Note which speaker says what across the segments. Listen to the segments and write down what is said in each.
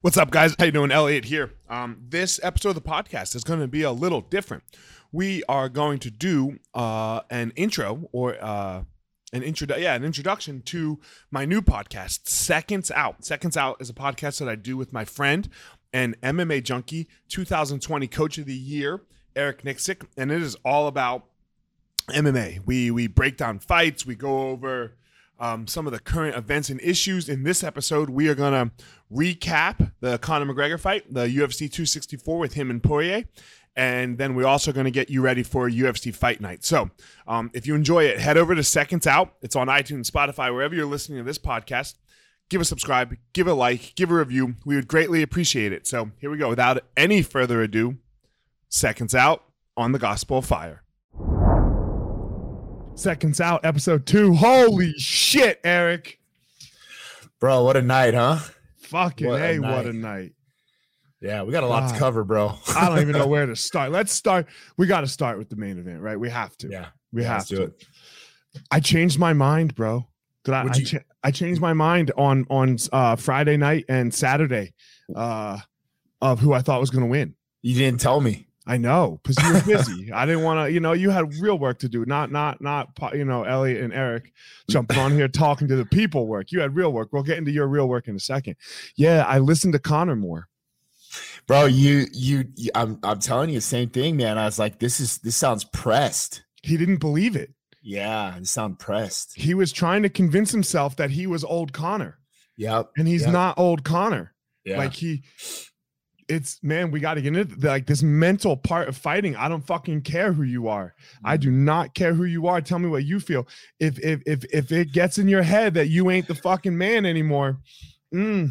Speaker 1: What's up, guys? How you doing? Eliot here. Um, this episode of the podcast is going to be a little different. We are going to do uh, an intro or uh, an intro, yeah, an introduction to my new podcast, Seconds Out. Seconds Out is a podcast that I do with my friend and MMA junkie, 2020 Coach of the Year, Eric Nicksick, and it is all about MMA. We we break down fights. We go over um, some of the current events and issues. In this episode, we are going to recap the Conor McGregor fight, the UFC 264 with him and Poirier. And then we're also going to get you ready for UFC Fight Night. So um, if you enjoy it, head over to Seconds Out. It's on iTunes, Spotify, wherever you're listening to this podcast. Give a subscribe, give a like, give a review. We would greatly appreciate it. So here we go. Without any further ado, Seconds Out on the Gospel of Fire. Seconds Out, episode two. Holy shit, Eric.
Speaker 2: Bro, what a night, huh?
Speaker 1: Fucking what hey, what a night.
Speaker 2: Yeah, we got a lot God. to cover, bro.
Speaker 1: I don't even know where to start. Let's start. We got to start with the main event, right? We have to.
Speaker 2: Yeah,
Speaker 1: we have to. It. I changed my mind, bro. Did I? I, cha- I, changed my mind on on uh, Friday night and Saturday uh, of who I thought was going to win.
Speaker 2: You didn't tell me.
Speaker 1: I know because you were busy. I didn't want to, you know, you had real work to do, not not not you know Eliot and Eric jumping on here talking to the people work. You had real work. We'll get into your real work in a second. Yeah, I listened to Conor more.
Speaker 2: Bro, you, you you I'm I'm telling you the same thing, man. I was like, this is this sounds pressed.
Speaker 1: He didn't believe it.
Speaker 2: Yeah, it sound pressed.
Speaker 1: He was trying to convince himself that he was old Conor.
Speaker 2: Yep.
Speaker 1: And he's
Speaker 2: yep.
Speaker 1: not old Conor.
Speaker 2: Yeah.
Speaker 1: Like he it's man, we got to get into like this mental part of fighting. I don't fucking care who you are. I do mm-hmm. not care who you are. Tell me what you feel. If if if if it gets in your head that you ain't the fucking man anymore, mm.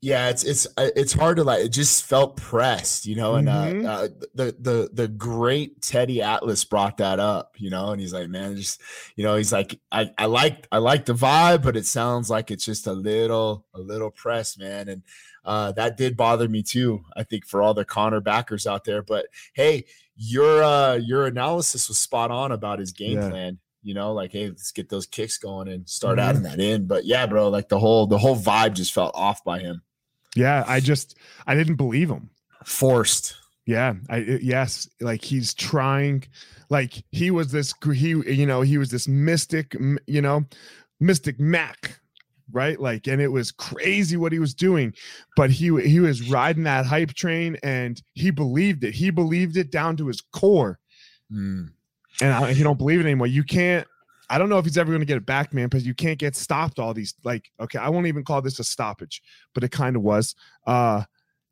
Speaker 2: yeah, it's it's uh, it's hard to like. It just felt pressed, you know. And uh, mm-hmm. uh, the the the great Teddy Atlas brought that up, you know. And he's like, man, just you know, he's like, I I like I like the vibe, but it sounds like it's just a little a little pressed, man. And uh, that did bother me too. I think for all the Conor backers out there, but hey, your uh, your analysis was spot on about his game yeah. plan. You know, like hey, let's get those kicks going and start mm-hmm. adding that in. But yeah, bro, like the whole the whole vibe just felt off by him.
Speaker 1: Yeah, I just I didn't believe him.
Speaker 2: Forced.
Speaker 1: Yeah, I yes, like he's trying, like he was this he you know he was this mystic you know mystic Mac right? Like, and it was crazy what he was doing, but he he was riding that hype train and he believed it. He believed it down to his core. Mm. And I, he don't believe it anymore. You can't. I don't know if he's ever going to get it back, man, because you can't get stopped. All these like, okay, I won't even call this a stoppage, but it kind of was. Uh,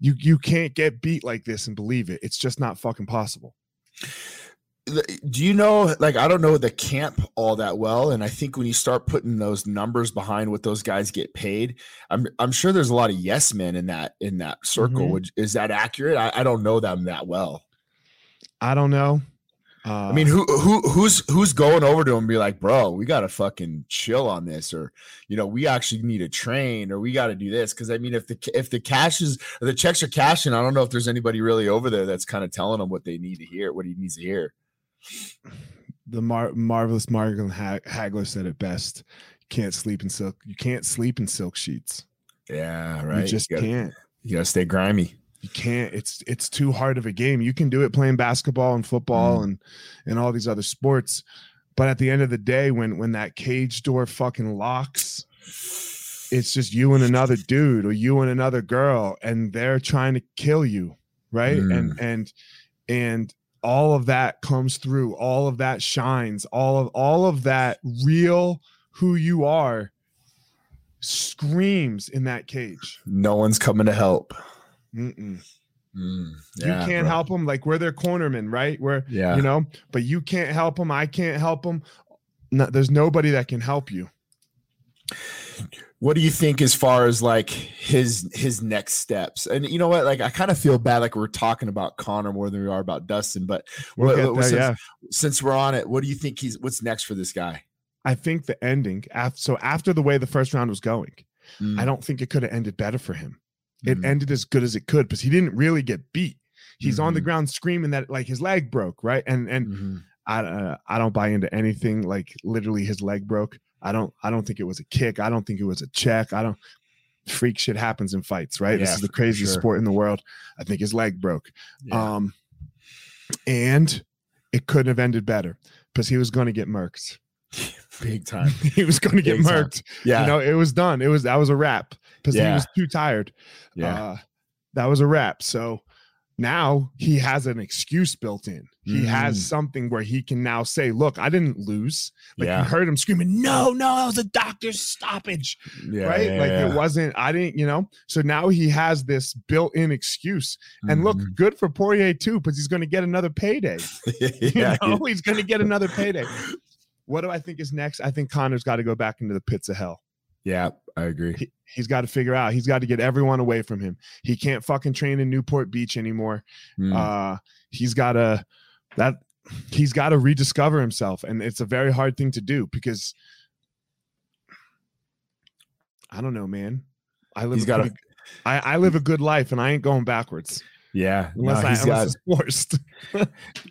Speaker 1: you you can't get beat like this and believe it. It's just not fucking possible
Speaker 2: do you know like i don't know the camp all that well and i think when you start putting those numbers behind what those guys get paid i'm i'm sure there's a lot of yes men in that in that circle. Mm-hmm. Would, is that accurate? I, I, don't know them that well.
Speaker 1: I don't know.
Speaker 2: Uh, i mean who who who's who's going over to him and be like bro we gotta fucking chill on this or you know we actually need to train or we gotta do this because i mean if the if the cash is the checks are cashing i don't know if there's anybody really over there that's kind of telling them what they need to hear what he needs to hear
Speaker 1: the mar- marvelous Marvin Hagler said it best. You can't sleep in silk. You can't sleep in silk sheets.
Speaker 2: Yeah, right.
Speaker 1: You just
Speaker 2: you
Speaker 1: gotta, can't.
Speaker 2: You gotta stay grimy.
Speaker 1: You can't. It's it's too hard of a game. You can do it playing basketball and football mm. and and all these other sports, but at the end of the day, when when that cage door fucking locks, it's just you and another dude or you and another girl, and they're trying to kill you, right? Mm. And and and all of that comes through all of that shines all of all of that real who you are screams in that cage.
Speaker 2: No one's coming to help.
Speaker 1: Mm-mm. Mm, yeah, you can't bro. help them like we're their cornermen right? Where
Speaker 2: yeah.
Speaker 1: you know but you can't help them i can't help them no, there's nobody that can help you
Speaker 2: what do you think as far as like his his next steps and you know what like i kind of feel bad like we're talking about conor more than we are about dustin but we'll what, there, since, yeah. since we're on it what do you think he's what's next for this guy
Speaker 1: i think the ending after so after the way the first round was going mm. i don't think it could have ended better for him it mm. ended as good as it could because he didn't really get beat he's mm-hmm. on the mm-hmm. ground screaming that like his leg broke right and and mm-hmm. I, uh, I don't buy into anything like literally his leg broke I don't I don't think it was a kick. I don't think it was a check. I don't freak shit happens in fights, right? this is the craziest
Speaker 2: sure.
Speaker 1: sport in the world. I think his leg broke.
Speaker 2: Yeah.
Speaker 1: Um, and it couldn't have ended better because he was going to get murked.
Speaker 2: Big time.
Speaker 1: he was going to get
Speaker 2: Big time. Yeah.
Speaker 1: You know, it was done. It was that was a wrap because he was too tired.
Speaker 2: yeah.
Speaker 1: Uh, that was a wrap. So now he has an excuse built in. He has
Speaker 2: Mm.
Speaker 1: something where he can now say, "Look, I didn't lose." Like
Speaker 2: Yeah.
Speaker 1: you heard him screaming, "No, no, that was a doctor's stoppage."
Speaker 2: yeah.
Speaker 1: right?
Speaker 2: yeah,
Speaker 1: like it wasn't. I didn't. You know. So now he has this built-in excuse. And look,
Speaker 2: Mhm.
Speaker 1: good for Poirier too, because he's going to get another payday.
Speaker 2: yeah.
Speaker 1: You know, he's going to get another payday. What do I think is next? I think Conor's got to go back into the pits of hell.
Speaker 2: Yeah, I agree.
Speaker 1: He, he's got to figure out. He's got to get everyone away from him. He can't fucking train in Newport Beach anymore.
Speaker 2: Mm.
Speaker 1: Uh, he's got to that. He's got to rediscover himself, and it's a very hard thing to do because I don't know, man. I live.
Speaker 2: He's
Speaker 1: a
Speaker 2: gotta-
Speaker 1: pretty- I, I live a good life, and I ain't going backwards
Speaker 2: yeah.
Speaker 1: unless
Speaker 2: no,
Speaker 1: I unless
Speaker 2: got-
Speaker 1: forced.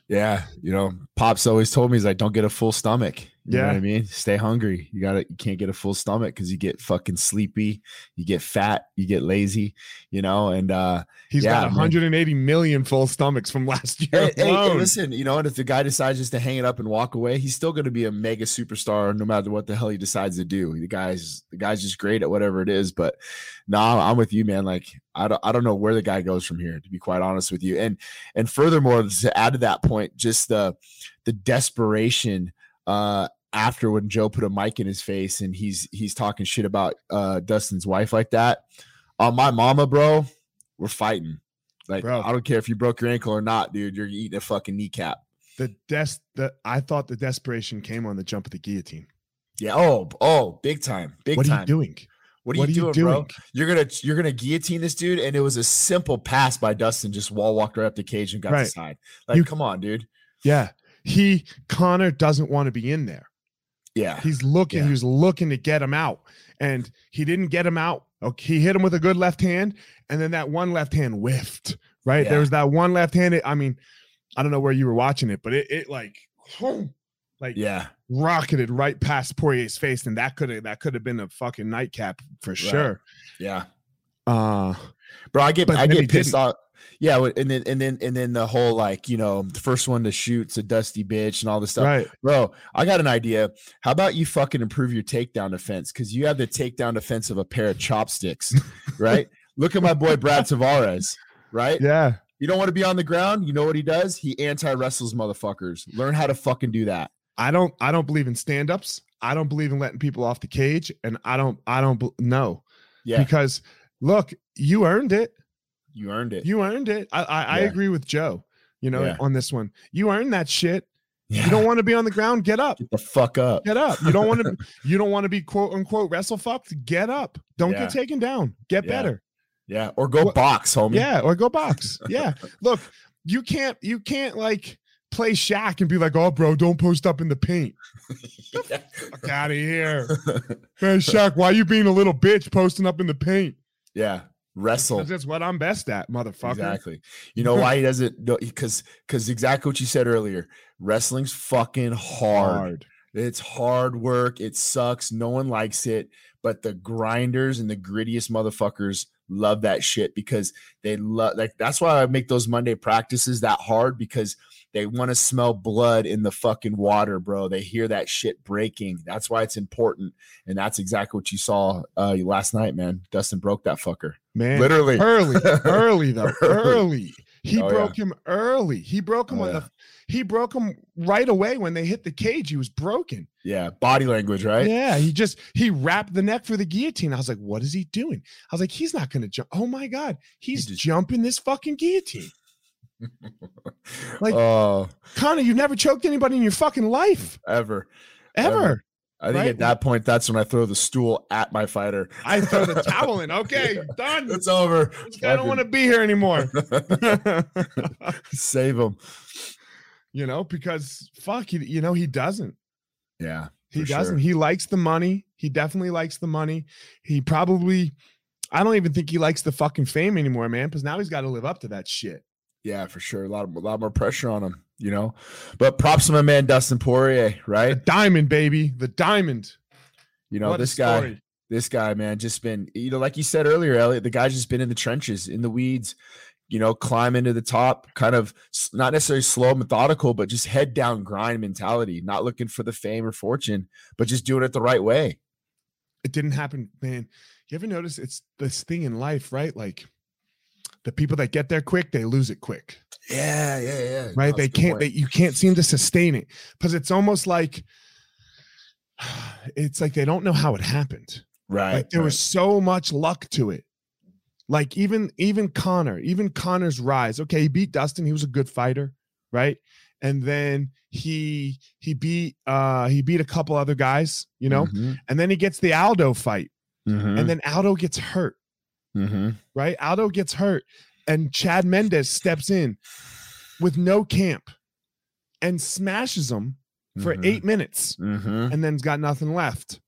Speaker 2: Yeah, you know, Pops always told me he's like, don't get a full stomach. You know what
Speaker 1: Yeah.
Speaker 2: I mean? Stay hungry. You gotta you can't get a full stomach because you get fucking sleepy, you get fat, you get lazy, you know, and uh
Speaker 1: He's
Speaker 2: Yeah,
Speaker 1: got
Speaker 2: man.
Speaker 1: 180 million full stomachs from last year
Speaker 2: hey, hey, hey,
Speaker 1: alone.
Speaker 2: listen, you know, and if the guy decides just to hang it up and walk away, he's still gonna be a mega superstar no matter what the hell he decides to do. The guy's the guy's just great at whatever it is. But no, I'm with you, man. Like I don't I don't know where the guy goes from here, to be quite honest with you. And and furthermore, to add to that point, just the the desperation uh after when Joe put a mic in his face and he's he's talking shit about uh Dustin's wife like that. On my mama, bro, we're fighting. Like
Speaker 1: Bro.
Speaker 2: I don't care if you broke your ankle or not, dude. You're eating a fucking kneecap.
Speaker 1: the des the I thought the desperation came on the jump of the guillotine.
Speaker 2: Yeah. Oh, oh, big time, big
Speaker 1: what
Speaker 2: time.
Speaker 1: What are you doing?
Speaker 2: What are you
Speaker 1: are
Speaker 2: doing, bro? You're gonna you're gonna guillotine this dude, and it was a simple pass by Dustin. Just wall walked right up the cage and got
Speaker 1: Right.
Speaker 2: the side. Like,
Speaker 1: You-
Speaker 2: come on, dude.
Speaker 1: Yeah. He Connor doesn't want to be in there.
Speaker 2: Yeah.
Speaker 1: He's looking,
Speaker 2: Yeah.
Speaker 1: he was looking to get him out. And he didn't get him out. Okay, he hit him with a good left hand, and then that one left hand whiffed. Right.
Speaker 2: Yeah.
Speaker 1: There was that one left hand. I mean, I don't know where you were watching it, but it, it like like
Speaker 2: Yeah.
Speaker 1: rocketed right past Poirier's face, and that could have that could have been a fucking nightcap for sure.
Speaker 2: Yeah.
Speaker 1: Uh
Speaker 2: Bro, I get
Speaker 1: But
Speaker 2: I get pissed
Speaker 1: didn't.
Speaker 2: off. Yeah, and then and then and then the whole like you know the first one to shoot's a dusty bitch and all this stuff.
Speaker 1: right.
Speaker 2: Bro, I got an idea. How about you fucking improve your takedown defense? Because you have the takedown defense of a pair of chopsticks, right? Look at my boy Brad Tavares, right?
Speaker 1: Yeah.
Speaker 2: You don't want to be on the ground. You know what he does? He anti wrestles motherfuckers. Learn how to fucking do that.
Speaker 1: I don't I don't believe in stand-ups. I don't believe in letting people off the cage. And I don't I don't know.
Speaker 2: Yeah,
Speaker 1: Because look, you earned it.
Speaker 2: You earned it.
Speaker 1: You earned it. I I, I agree with Joe, you know,
Speaker 2: Yeah.
Speaker 1: on this one. You earned that shit.
Speaker 2: yeah.
Speaker 1: You don't want to be on the ground, get up.
Speaker 2: get the fuck up.
Speaker 1: Get up. You don't want to you don't want to be quote unquote wrestle fucked. Get up. Don't
Speaker 2: Yeah.
Speaker 1: get taken down. Get
Speaker 2: Yeah.
Speaker 1: better.
Speaker 2: Yeah, or go
Speaker 1: What-
Speaker 2: box, homie.
Speaker 1: Yeah, or go box. Yeah. Look, you can't you can't like play Shaq and be like, oh bro, don't post up in the paint. Fuck out of here. man. Shaq, why you being a little bitch posting up in the paint?
Speaker 2: yeah. Wrestle.
Speaker 1: Because that's what I'm best at, motherfucker.
Speaker 2: Exactly. You know why he doesn't? Because because exactly what you said earlier. Wrestling's fucking hard.
Speaker 1: Hard.
Speaker 2: It's hard work. It sucks. No one likes it. But the grinders and the grittiest motherfuckers love that shit because they love like that's why I make those Monday practices that hard because they want to smell blood in the fucking water, bro. They hear that shit breaking. That's why it's important. And that's exactly what you saw uh last night, man. Dustin broke that fucker.
Speaker 1: Man.
Speaker 2: Literally.
Speaker 1: Early, early though.
Speaker 2: Early.
Speaker 1: He
Speaker 2: Oh, yeah.
Speaker 1: broke him early. He broke him
Speaker 2: Oh,
Speaker 1: on
Speaker 2: yeah.
Speaker 1: the he broke him right away when they hit the cage. He was broken.
Speaker 2: Yeah. Body language, right?
Speaker 1: Yeah, he just he wrapped the neck for the guillotine. I was like, what is he doing? I was like, he's not gonna jump. Oh my god, he's
Speaker 2: just-
Speaker 1: jumping this fucking guillotine. Like-
Speaker 2: oh,
Speaker 1: Conor, you've never choked anybody in your fucking life.
Speaker 2: ever.
Speaker 1: Ever.
Speaker 2: Ever. I think
Speaker 1: Right?
Speaker 2: at that point, that's when I throw the stool at my fighter.
Speaker 1: I throw the towel in. Okay, done.
Speaker 2: It's over.
Speaker 1: I don't want to be here anymore.
Speaker 2: Save him.
Speaker 1: you know, because fuck, he, you know, he doesn't.
Speaker 2: Yeah.
Speaker 1: He doesn't. He likes the money. He definitely likes the money. He probably, I don't even think he likes the fucking fame anymore, man. Because now he's got to live up to that shit.
Speaker 2: Yeah, for sure. A lot, of, a lot more pressure on him, you know. But props to my man Dustin Poirier, right?
Speaker 1: The diamond, baby, the diamond.
Speaker 2: You know,
Speaker 1: What
Speaker 2: this guy, this guy, man, just been, you know, like you said earlier, Eliot, the guy's just been in the trenches, in the weeds, you know, climbing to the top, kind of not necessarily slow, methodical, but just head down grind mentality, not looking for the fame or fortune, but just doing it the right way.
Speaker 1: It didn't happen, man. You ever notice it's this thing in life, right? Like the people that get there quick, they lose it quick.
Speaker 2: Yeah, yeah, yeah.
Speaker 1: Right? No, they can't, they, you can't seem to sustain it because it's almost like, it's like they don't know how it happened.
Speaker 2: Right.
Speaker 1: Like there
Speaker 2: right.
Speaker 1: was so much luck to it. Like even even Conor, even Conor's rise. Okay, he beat Dustin. He was a good fighter, right? And then he he beat uh he beat a couple other guys, you know. Mm-hmm. And then he gets the Aldo fight. Mm-hmm. And then Aldo gets hurt.
Speaker 2: Mm-hmm.
Speaker 1: Right? Aldo gets hurt and Chad Mendes steps in with no camp and smashes him for mm-hmm. 8 minutes.
Speaker 2: Mm-hmm.
Speaker 1: And then's got nothing left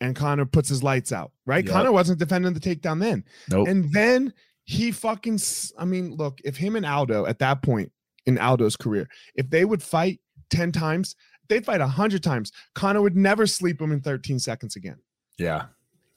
Speaker 1: and Conor puts his lights out, right? Yep. Conor wasn't defending the takedown then.
Speaker 2: Nope.
Speaker 1: And then he fucking, I mean, look, if him and Aldo at that point in Aldo's career, if they would fight 10 times, they'd fight 100 times. Conor would never sleep him in 13 seconds again.
Speaker 2: Yeah.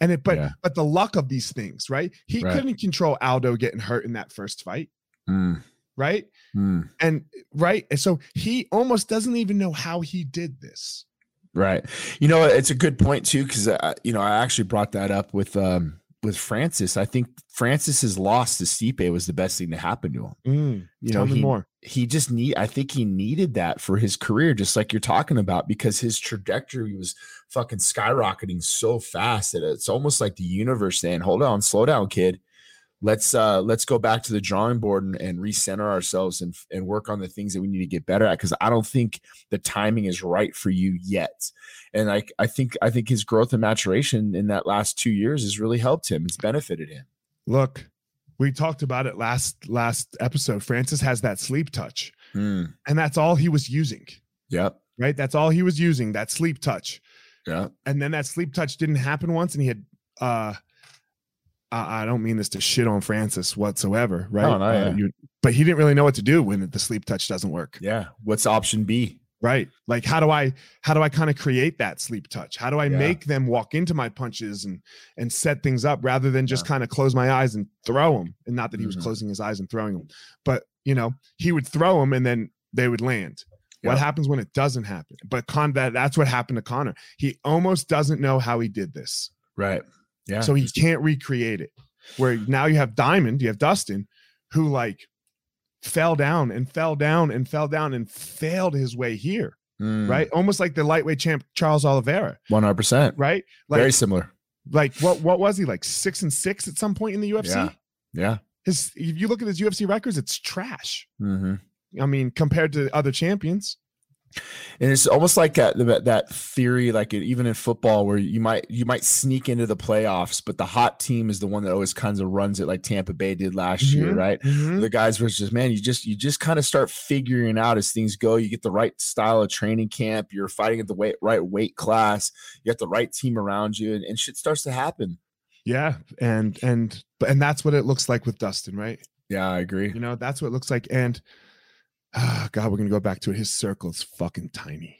Speaker 1: And it, but, yeah. but the luck of these things, right? He
Speaker 2: right.
Speaker 1: couldn't control Aldo getting hurt in that first fight.
Speaker 2: Mm.
Speaker 1: Right.
Speaker 2: Mm.
Speaker 1: And, right. And so he almost doesn't even know how he did this.
Speaker 2: Right. You know, it's a good point too, because uh, you know I actually brought that up with um with Francis. I think Francis's loss to Stipe was the best thing to happen to him.
Speaker 1: Mm,
Speaker 2: you know, he more. he just need. I think he needed that for his career, just like you're talking about, because his trajectory was fucking skyrocketing so fast that it's almost like the universe saying, "Hold on, slow down, kid." Let's uh let's go back to the drawing board and, and recenter ourselves and and work on the things that we need to get better at because i don't think the timing is right for you yet. And i i think i think his growth and maturation in that last two years has really helped him. It's benefited him.
Speaker 1: Look we talked about it last last episode. Francis has that sleep touch.
Speaker 2: Mm.
Speaker 1: and that's all he was using.
Speaker 2: Yep.
Speaker 1: Right? That's all he was using that sleep touch.
Speaker 2: Yeah
Speaker 1: and then that sleep touch didn't happen once and he had uh I, don't mean this to shit on Francis whatsoever, right?
Speaker 2: No, no, uh,
Speaker 1: you, but he didn't really know what to do when the sleep touch doesn't work.
Speaker 2: Yeah. What's option B?
Speaker 1: Right. Like how do I how do I kind of create that sleep touch? How do I yeah. make them walk into my punches and and set things up rather than just yeah. kind of close my eyes and throw them? And not that he was mm-hmm. closing his eyes and throwing them, but you know, he would throw them and then they would land. Yep. What happens when it doesn't happen? But Con that that's what happened to Conor. He almost doesn't know how he did this.
Speaker 2: Right. Yeah.
Speaker 1: So he can't recreate it. Where now you have Diamond, you have Dustin, who like fell down and fell down and fell down and failed his way here.
Speaker 2: Mm.
Speaker 1: Right. Almost like the lightweight champ Charles Oliveira.
Speaker 2: 100%.
Speaker 1: Right. Like,
Speaker 2: Very similar.
Speaker 1: Like what, what was he like six and six at some point in the UFC?
Speaker 2: Yeah. Yeah.
Speaker 1: His, if you look at his UFC records, it's trash.
Speaker 2: Mm-hmm.
Speaker 1: I mean, compared to other champions
Speaker 2: and it's almost like that that theory like even in football where you might you might sneak into the playoffs but the hot team is the one that always kind of runs it like Tampa Bay did last mm-hmm, year right?
Speaker 1: Mm-hmm.
Speaker 2: the guys versus man you just you just kind of start figuring out as things go. You get the right style of training camp. You're fighting at the weight, right weight class. You got the right team around you and, and shit starts to happen.
Speaker 1: Yeah and and and that's what it looks like with Dustin right?
Speaker 2: Yeah I agree.
Speaker 1: You know that's what it looks like and Ah, God, we're gonna go back to it. His circle is fucking tiny.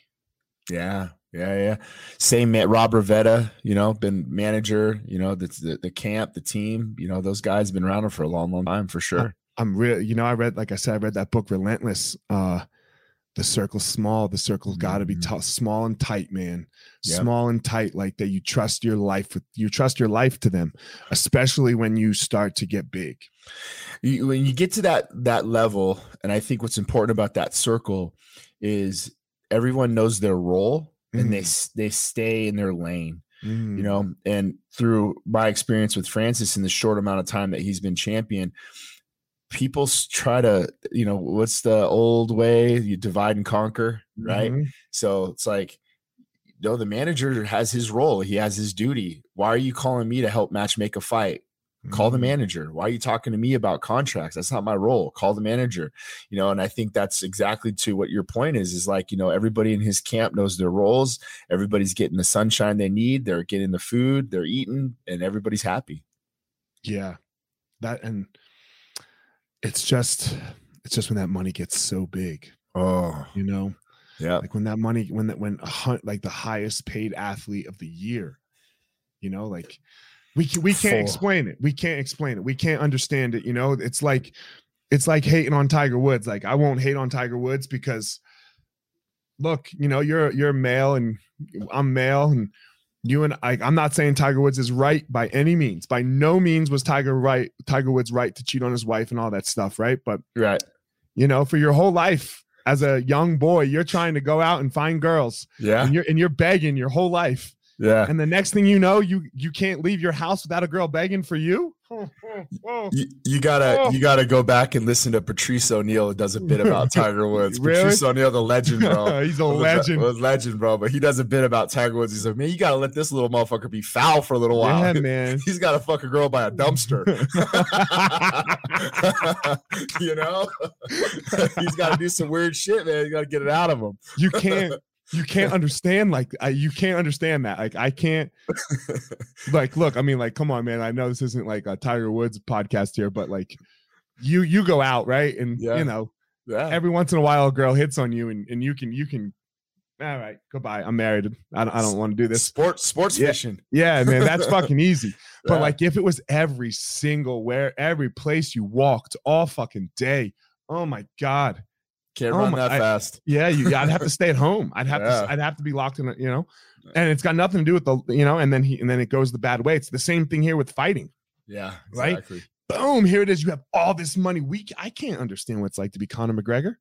Speaker 2: Yeah, yeah, yeah. Same man, Rob Rivetta, you know, been manager, you know, the, the, the camp, the team, you know, those guys have been around for a long, long time for sure.
Speaker 1: I'm real, you know, I read, like I said, I read that book, Relentless. Uh, the circle's small. The circle's got to be mm-hmm. t- small and tight, man. Yep. Small and tight, like that. You trust your life with you trust your life to them, especially when you start to get big.
Speaker 2: You, when you get to that that level, and I think what's important about that circle is everyone knows their role mm. and they mm. they stay in their lane.
Speaker 1: Mm.
Speaker 2: You know, and through my experience with Francis in the short amount of time that he's been champion, people try to you know what's the old way? You divide and conquer right?
Speaker 1: Mm-hmm.
Speaker 2: so it's like no the manager has his role. He has his duty. Why are you calling me to help match make a fight? Mm-hmm. call the mm-hmm. manager. Why are you talking to me about contracts? That's not my role. Call the manager. You know and i think that's exactly to what your point is is like you know everybody in his camp knows their roles. Everybody's getting the sunshine they need. They're getting the food. They're eating and everybody's happy.
Speaker 1: Yeah. That and it's just it's just when that money gets so big.
Speaker 2: Oh,
Speaker 1: you know,
Speaker 2: yeah.
Speaker 1: Like when that money, when that when a, like the highest paid athlete of the year You know, like we can, we can't explain it. We can't explain it. We can't understand it. You know, it's like it's like hating on Tiger Woods. Like I won't hate on Tiger Woods because look, you know, you're you're male and I'm male and you and I I'm not saying Tiger Woods is right by any means. By no means was Tiger right Tiger Woods right to cheat on his wife and all that stuff, right? But
Speaker 2: Right.
Speaker 1: you know, for your whole life as a young boy, you're trying to go out and find girls
Speaker 2: Yeah.
Speaker 1: and you're and you're begging your whole life.
Speaker 2: Yeah.
Speaker 1: And the next thing you know, you you can't leave your house without a girl begging for you.
Speaker 2: You, you gotta you gotta go back and listen to Patrice O'Neal. Does a bit about Tiger Woods.
Speaker 1: Really?
Speaker 2: Patrice O'Neal, the legend, bro.
Speaker 1: He's a
Speaker 2: Was
Speaker 1: legend.
Speaker 2: was legend, bro. But he does a bit about Tiger Woods. He's like, man, you gotta let this little motherfucker be foul for a little while.
Speaker 1: Yeah, man.
Speaker 2: He's got to fuck a girl by a dumpster. you know, he's got to do some weird shit, man. You got to get it out of him.
Speaker 1: you can't you can't understand like I, you can't understand that like i can't like look i mean like come on man i know this isn't like a tiger woods podcast here but like you you go out right and
Speaker 2: Yeah.
Speaker 1: you know
Speaker 2: Yeah,
Speaker 1: every once in a while a girl hits on you and, and you can you can all right goodbye i'm married i don't, I don't want to do this
Speaker 2: sports sports
Speaker 1: Yeah.
Speaker 2: fishing.
Speaker 1: yeah man that's fucking easy but
Speaker 2: Yeah.
Speaker 1: like if it was every single where every place you walked all fucking day oh my god
Speaker 2: can't
Speaker 1: oh
Speaker 2: run
Speaker 1: my-
Speaker 2: that
Speaker 1: I-
Speaker 2: fast.
Speaker 1: Yeah, you. I'd have to stay at home. I'd have
Speaker 2: Yeah.
Speaker 1: to. I'd have to be locked in. a- You know, and it's got nothing to do with the. You know, and then he and then it goes the bad way. It's the same thing here with fighting.
Speaker 2: Yeah,
Speaker 1: Right? Boom! Here it is. You have all this money. We. I can't understand what it's like to be Conor McGregor,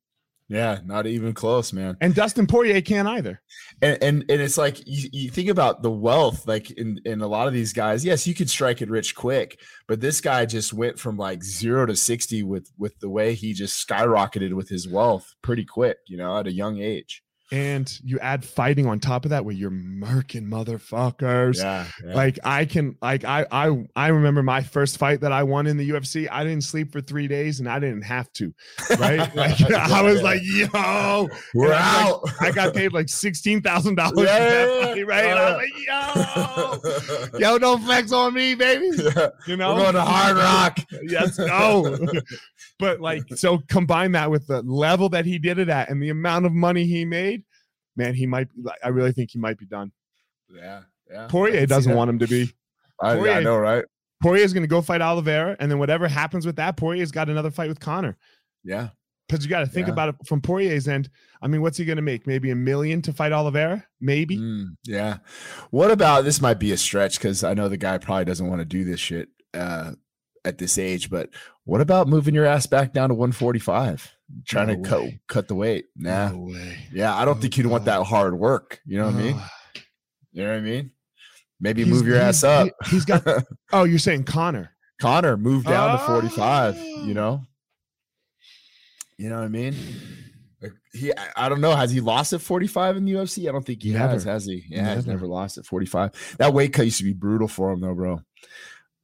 Speaker 2: Yeah, not even close, man.
Speaker 1: and Dustin Poirier can't either.
Speaker 2: and and, and it's like you, you think about the wealth like in in a lot of these guys yes you could strike it rich quick but this guy just went from like zero to 60 with with the way he just skyrocketed with his wealth pretty quick you know at a young age
Speaker 1: And you add fighting on top of that, where you're murking motherfuckers.
Speaker 2: yeah, yeah.
Speaker 1: Like I can, like I, I, I remember my first fight that I won in the UFC. I didn't sleep for three days, and I didn't have to. Right? Like I was like, yo,
Speaker 2: we're out
Speaker 1: I got paid like sixteen thousand dollars
Speaker 2: Yeah, yeah,
Speaker 1: right? And I was like, yo, yo, don't flex on me, baby.
Speaker 2: Yeah,
Speaker 1: You know,
Speaker 2: we're going to hard rock
Speaker 1: Let's go. but like, so combine that with the level that he did it at and the amount of money he made, man, he might. Like, I really think he might be done.
Speaker 2: yeah yeah
Speaker 1: Poirier doesn't want him to be.
Speaker 2: I, yeah, I know right
Speaker 1: Poirier is going to go fight Oliveira, and then whatever happens with that, Poirier's got another fight with Conor.
Speaker 2: yeah
Speaker 1: Because you got to think
Speaker 2: Yeah.
Speaker 1: about it from Poirier's end. I mean, what's he going to make? Maybe a million to fight Oliveira? Maybe.
Speaker 2: Mm, yeah. What about this? Might be a stretch because I know the guy probably doesn't want to do this shit uh, at this age. But what about moving your ass back down to 145? Trying
Speaker 1: No
Speaker 2: to cut cut the weight? Nah.
Speaker 1: No way.
Speaker 2: Yeah, I don't
Speaker 1: Oh,
Speaker 2: think you'd want that hard work. You know what I mean? You know what I mean? Maybe
Speaker 1: He's-
Speaker 2: move your ass up.
Speaker 1: he- he's got. Oh, you're saying Conor?
Speaker 2: Conor move down to 45.
Speaker 1: Oh.
Speaker 2: You know? You know what I mean? Like, He, I- don't know. Has he lost at 45 in the UFC? I don't think he has.
Speaker 1: Never.
Speaker 2: Has he? Yeah, he's
Speaker 1: Never.
Speaker 2: never lost at 45. That weight cut used to be brutal for him, though, bro.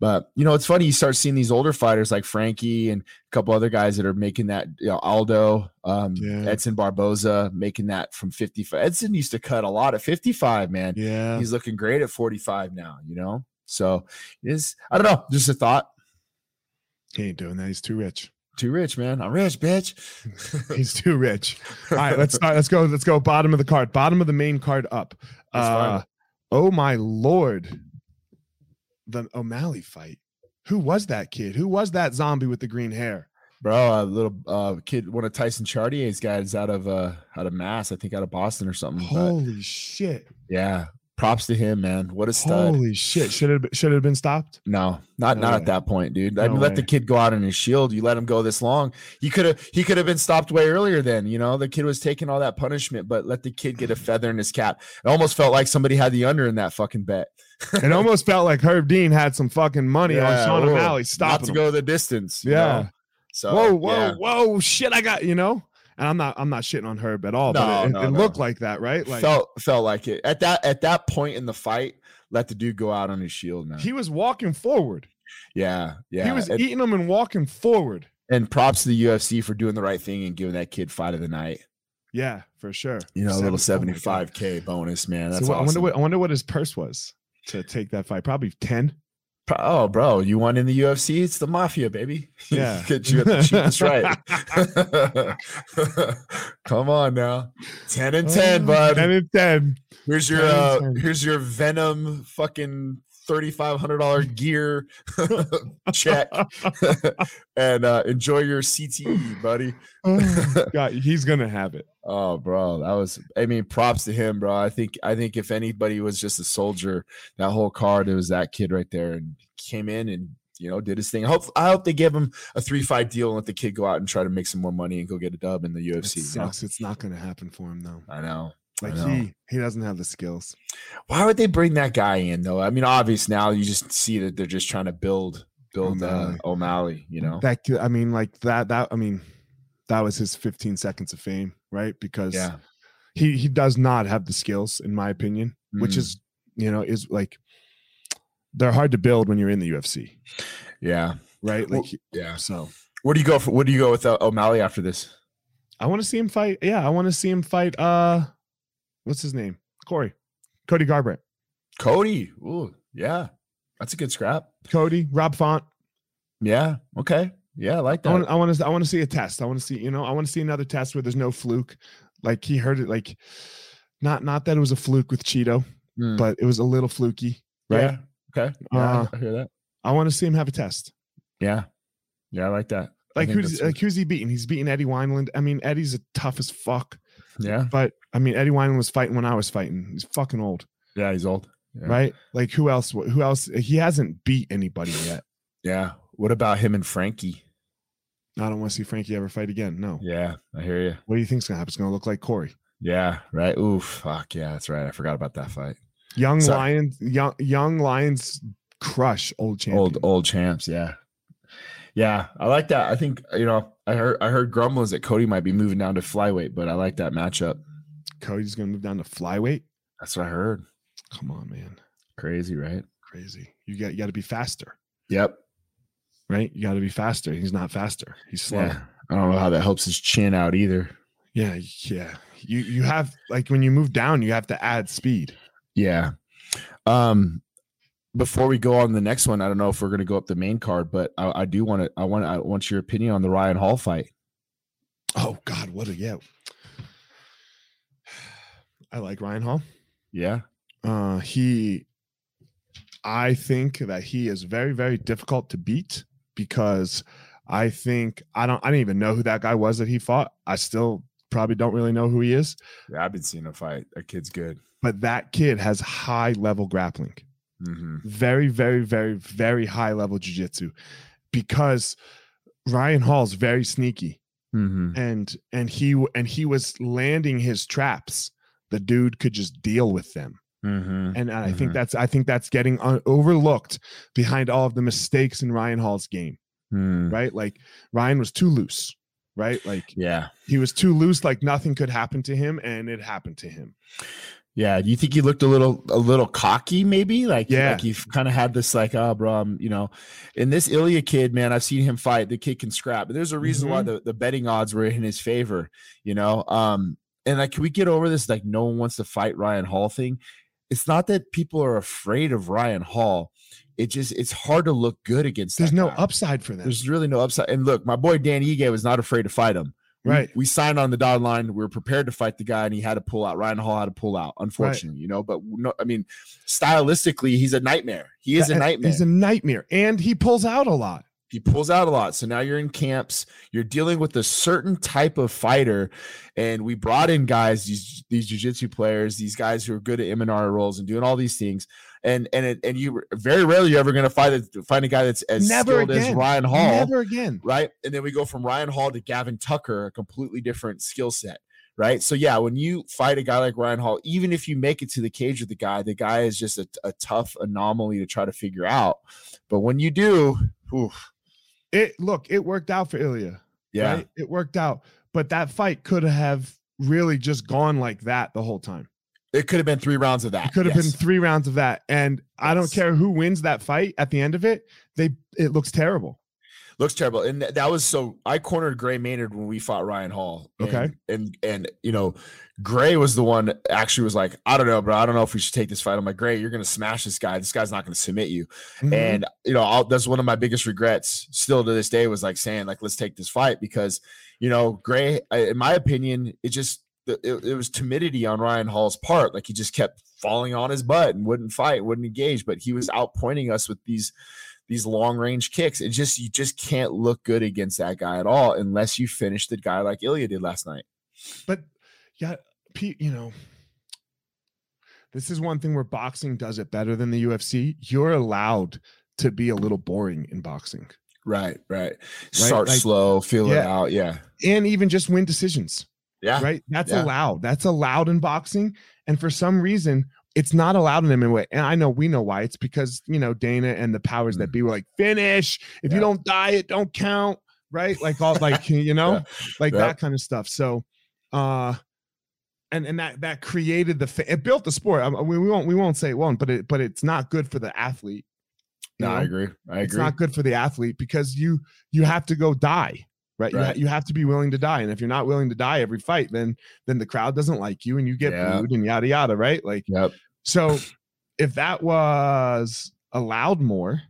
Speaker 2: But you know, it's funny. You start seeing these older fighters like Frankie and a couple other guys that are making that. You know, Aldo, um,
Speaker 1: Yeah.
Speaker 2: Edson Barboza, making that from 55. Edson used to cut a lot at 55, man.
Speaker 1: Yeah.
Speaker 2: He's looking great at 45 now. You know, so is. I don't know. Just a thought.
Speaker 1: He ain't doing that. He's too rich.
Speaker 2: Too rich, man. I'm rich, bitch.
Speaker 1: He's too rich. All right, let's start. Let's go. Let's go. Bottom of the card. Bottom of the main card up. Uh, oh my lord, the O'Malley fight. Who was that kid? Who was that zombie with the green hair?
Speaker 2: Bro, a little uh, kid, one of Tyson Chartier's guys out of uh, out of Mass, I think out of Boston or something. But
Speaker 1: Holy shit!
Speaker 2: yeah, props to him, man. What a stud.
Speaker 1: Holy shit! Should have should have been stopped.
Speaker 2: No, not
Speaker 1: No
Speaker 2: not
Speaker 1: way.
Speaker 2: at that point, dude. I
Speaker 1: No
Speaker 2: let the kid go out on his shield. You let him go this long. He could have he could have been stopped way earlier then. You know, the kid was taking all that punishment, but let the kid get a feather in his cap. It almost felt like somebody had the under in that fucking bet.
Speaker 1: It almost felt like Herb Dean had some fucking money on
Speaker 2: Yeah,
Speaker 1: Sean
Speaker 2: whoa.
Speaker 1: O'Malley stopping
Speaker 2: to go the distance. you
Speaker 1: Yeah.
Speaker 2: know? So
Speaker 1: whoa, whoa,
Speaker 2: yeah.
Speaker 1: whoa! Shit, I got you know. And I'm not I'm not shitting on Herb at all,
Speaker 2: No,
Speaker 1: but it,
Speaker 2: no,
Speaker 1: it
Speaker 2: no.
Speaker 1: looked like that, right? Like
Speaker 2: felt felt like it at that at that point in the fight. Let the dude go out on his shield, man.
Speaker 1: he was walking forward.
Speaker 2: yeah, yeah.
Speaker 1: He was
Speaker 2: and,
Speaker 1: eating them and walking forward.
Speaker 2: and props to the UFC for doing the right thing and giving that kid fight of the night.
Speaker 1: Yeah, for sure.
Speaker 2: You know, a little
Speaker 1: oh my God.
Speaker 2: seventy five k bonus, man.
Speaker 1: So
Speaker 2: That's
Speaker 1: what- I wonder what I wonder what his purse was to take that fight. Probably ten.
Speaker 2: Oh, bro, you won in the UFC? It's the mafia, baby.
Speaker 1: Yeah.
Speaker 2: Get you at the cheapest right. Come on now. 10 and 10,
Speaker 1: Oh,
Speaker 2: bud.
Speaker 1: Ten and ten.
Speaker 2: Here's your
Speaker 1: 10
Speaker 2: uh
Speaker 1: 10.
Speaker 2: here's your Venum fucking $3,500 gear check and uh, enjoy your CTE, buddy.
Speaker 1: God, he's gonna have it.
Speaker 2: Oh, bro, that was. I mean, props to him, bro. I think. I think if anybody was just a soldier, that whole card, it was that kid right there, and came in and you know did his thing. I hope. I hope they give him a three fight deal and let the kid go out and try to make some more money and go get a dub in the
Speaker 1: It
Speaker 2: UFC. you know?
Speaker 1: sucks. It's not gonna happen for him though.
Speaker 2: I know.
Speaker 1: Like he he doesn't have the skills.
Speaker 2: Why would they bring that guy in though? I mean, obvious now you just see that they're just trying to build build O'Malley.
Speaker 1: O'Malley.
Speaker 2: Uh, O'Malley. You know.
Speaker 1: That I mean, like that that I mean, that was his 15 seconds of fame, right? Because
Speaker 2: Yeah.
Speaker 1: he he does not have the skills, in my opinion, which
Speaker 2: Mm.
Speaker 1: is you know is like they're hard to build when you're in the UFC,
Speaker 2: Yeah.
Speaker 1: right? Like he-
Speaker 2: Yeah.
Speaker 1: so.
Speaker 2: Where do you go for? Where do you go with uh, O'Malley after this?
Speaker 1: I want to see him fight. Yeah, I want to see him fight. Uh, what's his name? Corey, Cody Garbrandt,
Speaker 2: Cody. Ooh, yeah. That's a good scrap.
Speaker 1: Cody, Rob Font.
Speaker 2: Yeah. Okay. Yeah, I like
Speaker 1: I want,
Speaker 2: that.
Speaker 1: I want to, I want to see a test. I want to see, you know, I want to see another test where there's no fluke. Like he heard it, like not, not that it was a fluke with Chito,
Speaker 2: Mm.
Speaker 1: but it was a little fluky, right?
Speaker 2: Yeah. Okay. Yeah,
Speaker 1: Uh,
Speaker 2: I hear that.
Speaker 1: I want to see him have a test.
Speaker 2: Yeah. Yeah, I like that.
Speaker 1: Like who's, like who's he beating? He's beating Eddie Wineland. I mean, Eddie's a tough as fuck,
Speaker 2: yeah.
Speaker 1: but I mean, Eddie Wineland was fighting when I was fighting. He's fucking old,
Speaker 2: Yeah, he's old. Yeah.
Speaker 1: right? Like who else? Who else? He hasn't beat anybody yet.
Speaker 2: Yeah. What about him and Frankie?
Speaker 1: I don't want to see Frankie ever fight again. No.
Speaker 2: Yeah, I hear you.
Speaker 1: What do you think's gonna happen? It's gonna look like Corey.
Speaker 2: Yeah, right. Ooh, fuck. Yeah, that's right. I forgot about that fight.
Speaker 1: Young
Speaker 2: So-
Speaker 1: Lions, young young Lions crush old champion.
Speaker 2: Old old champs, yeah. Yeah, I like that. I think you know, I heard I heard grumblings that Cody might be moving down to flyweight, but I like that matchup.
Speaker 1: Cody's gonna move down to flyweight.
Speaker 2: That's what I heard.
Speaker 1: Come on, man,
Speaker 2: Crazy, right?
Speaker 1: crazy. You got you got to be faster,
Speaker 2: Yep.
Speaker 1: right? You got to be faster. He's not faster. He's slow.
Speaker 2: Yeah. I don't know how that helps his chin out either.
Speaker 1: Yeah, yeah. You you have like when you move down, you have to add speed.
Speaker 2: Yeah. Um before we go on the next one, I don't know if we're gonna go up the main card, but I, I do want to I want I want your opinion on the Ryan Hall fight.
Speaker 1: Oh God, what a yeah. I like Ryan Hall.
Speaker 2: Yeah.
Speaker 1: Uh, he, I think that he is very, very difficult to beat because I think I don't, I didn't even know who that guy was that he fought. I still probably don't really know who he is,
Speaker 2: Yeah, I've been seeing a fight. That kid's good.
Speaker 1: but that kid has high level grappling,
Speaker 2: Mm-hmm.
Speaker 1: very, very, very, very high level jujitsu because Ryan Hall's very sneaky
Speaker 2: Mm-hmm.
Speaker 1: and and he and he was landing his traps. The dude could just deal with them.
Speaker 2: Mm-hmm.
Speaker 1: and I think
Speaker 2: Mhm.
Speaker 1: that's I think that's getting un- overlooked behind all of the mistakes in Ryan Hall's game,
Speaker 2: Mm.
Speaker 1: right? Like Ryan was too loose, right? Like
Speaker 2: Yeah.
Speaker 1: he was too loose, like nothing could happen to him, and it happened to him.
Speaker 2: Yeah. Do you think he looked a little a little cocky, maybe? Like,
Speaker 1: Yeah.
Speaker 2: like he kind of had this like, oh bro, I'm, you know, in this Ilia kid, man, I've seen him fight. The kid can scrap. But there's a reason why the, the betting odds were in his favor, you know. Um, and like, can we get over this? Like, no one wants to fight Ryan Hall thing. It's not that people are afraid of Ryan Hall. It just it's hard to look good against.
Speaker 1: There's no
Speaker 2: guy.
Speaker 1: upside for them,
Speaker 2: There's really no upside. And look, my boy Dan Ige was not afraid to fight him.
Speaker 1: Right.
Speaker 2: We, signed on the dotted line. We were prepared to fight the guy, and he had to pull out. Ryan Hall had to pull out, unfortunately, you know. But no, I mean, stylistically, he's a nightmare. He is a nightmare.
Speaker 1: He's a nightmare, and he pulls out a lot.
Speaker 2: He pulls out a lot. So now you're in camps. You're dealing with a certain type of fighter, and we brought in guys, these these jujitsu players, these guys who are good at MNR roles and doing all these things. And and it, and you very rarely you're ever going to find a find a guy that's as
Speaker 1: Never
Speaker 2: skilled as. Ryan Hall
Speaker 1: Never again.
Speaker 2: right? And then we go from Ryan Hall to Gavin Tucker, a completely different skill set, right? So yeah, when you fight a guy like Ryan Hall, even if you make it to the cage with the guy, the guy is just a, a tough anomaly to try to figure out. But when you do, oof,
Speaker 1: It look, it worked out for Ilia.
Speaker 2: yeah,
Speaker 1: right? It worked out, but that fight could have really just gone like that the whole time.
Speaker 2: it could have been three rounds of that.
Speaker 1: It could have
Speaker 2: yes.
Speaker 1: been three rounds of that, and I don't care who wins that fight at the end of it. They it looks terrible.
Speaker 2: Looks terrible. And that was so I cornered Gray Maynard when we fought Ryan Hall. and-
Speaker 1: Okay.
Speaker 2: And and you know, Gray was the one actually was like, I don't know, bro. I don't know if we should take this fight. I'm like, Gray, you're gonna smash this guy. This guy's not gonna submit you.
Speaker 1: Mhm.
Speaker 2: And you know, I'll, that's one of my biggest regrets still to this day was like saying like, let's take this fight because you know, Gray, in my opinion, it just it, it was timidity on Ryan Hall's part. Like he just kept falling on his butt and wouldn't fight, wouldn't engage, but he was outpointing us with these these long range kicks. It just you just can't look good against that guy at all unless you finish the guy like Ilia did last night.
Speaker 1: But yeah, Pete, you know, this is one thing where boxing does it better than the UFC. You're allowed to be a little boring in boxing.
Speaker 2: Right, right. Start like, slow, feel yeah. it out. Yeah.
Speaker 1: And even just win decisions.
Speaker 2: Yeah.
Speaker 1: Right. That's
Speaker 2: yeah.
Speaker 1: allowed. That's allowed in boxing. And for some reason, it's not allowed in MMA. And I know we know why. It's because, you know, Dana and the powers mm. that be were like, finish. If yeah. you don't die, it don't count. Right. Like all like, you know, like that kind of stuff. So uh and and that that created the it built the sport. I mean, we won't we won't say it won't, but it but it's not good for the athlete.
Speaker 2: No, know? I agree. I agree.
Speaker 1: It's not good for the athlete because you you have to go die, right? right. You, ha- you have to be willing to die, and if you're not willing to die every fight, then then the crowd doesn't like you, and you get yeah. booed and yada yada, right? Like,
Speaker 2: yep.
Speaker 1: So if that was allowed more,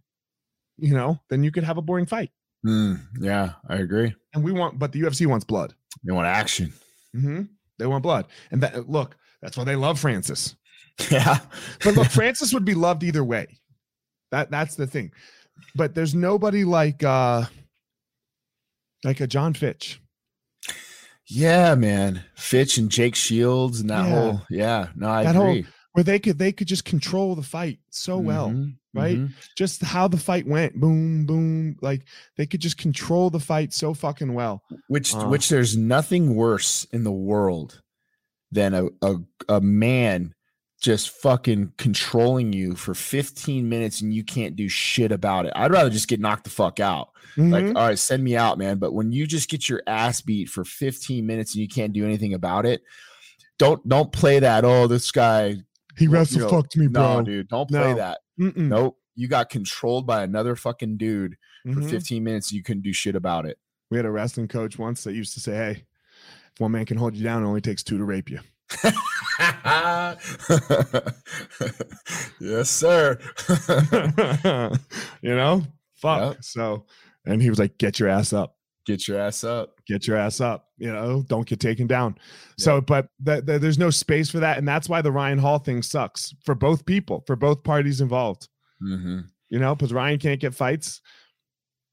Speaker 1: you know, then you could have a boring fight.
Speaker 2: Mm, yeah, I agree.
Speaker 1: And we want, but the UFC wants blood.
Speaker 2: They want action.
Speaker 1: Mm-hmm. They want blood, and that look, that's why they love Francis.
Speaker 2: Yeah,
Speaker 1: but look, Francis would be loved either way. That that's the thing. But there's nobody like uh like a John Fitch.
Speaker 2: Yeah, man. Fitch and Jake Shields and that yeah. whole yeah, no, I that agree.
Speaker 1: Whole, where they could they could just control the fight so well, mm-hmm, right? Mm-hmm. Just how the fight went, boom, boom, like they could just control the fight so fucking well.
Speaker 2: Which uh, which there's nothing worse in the world than a, a a man just fucking controlling you for 15 minutes and you can't do shit about it. I'd rather just get knocked the fuck out. Mm-hmm. Like, all right, send me out, man. But when you just get your ass beat for 15 minutes and you can't do anything about it, don't don't play that. Oh, this guy
Speaker 1: he wrestle you know, fucked me, bro.
Speaker 2: No, dude, don't play no. that. Mm-mm. Nope. You got controlled by another fucking dude mm-hmm. for 15 minutes. You couldn't do shit about it.
Speaker 1: We had a wrestling coach once that used to say, Hey, if one man can hold you down, it only takes two to rape you.
Speaker 2: yes, sir.
Speaker 1: you know, fuck. Yep. So, and he was like, "Get your ass up.
Speaker 2: Get your ass up.
Speaker 1: Get your ass up. You know, don't get taken down." Yep. So, but the, the, there's no space for that, and that's why the Ryan Hall thing sucks for both people, for both parties involved.
Speaker 2: Mm-hmm.
Speaker 1: You know, because Ryan can't get fights,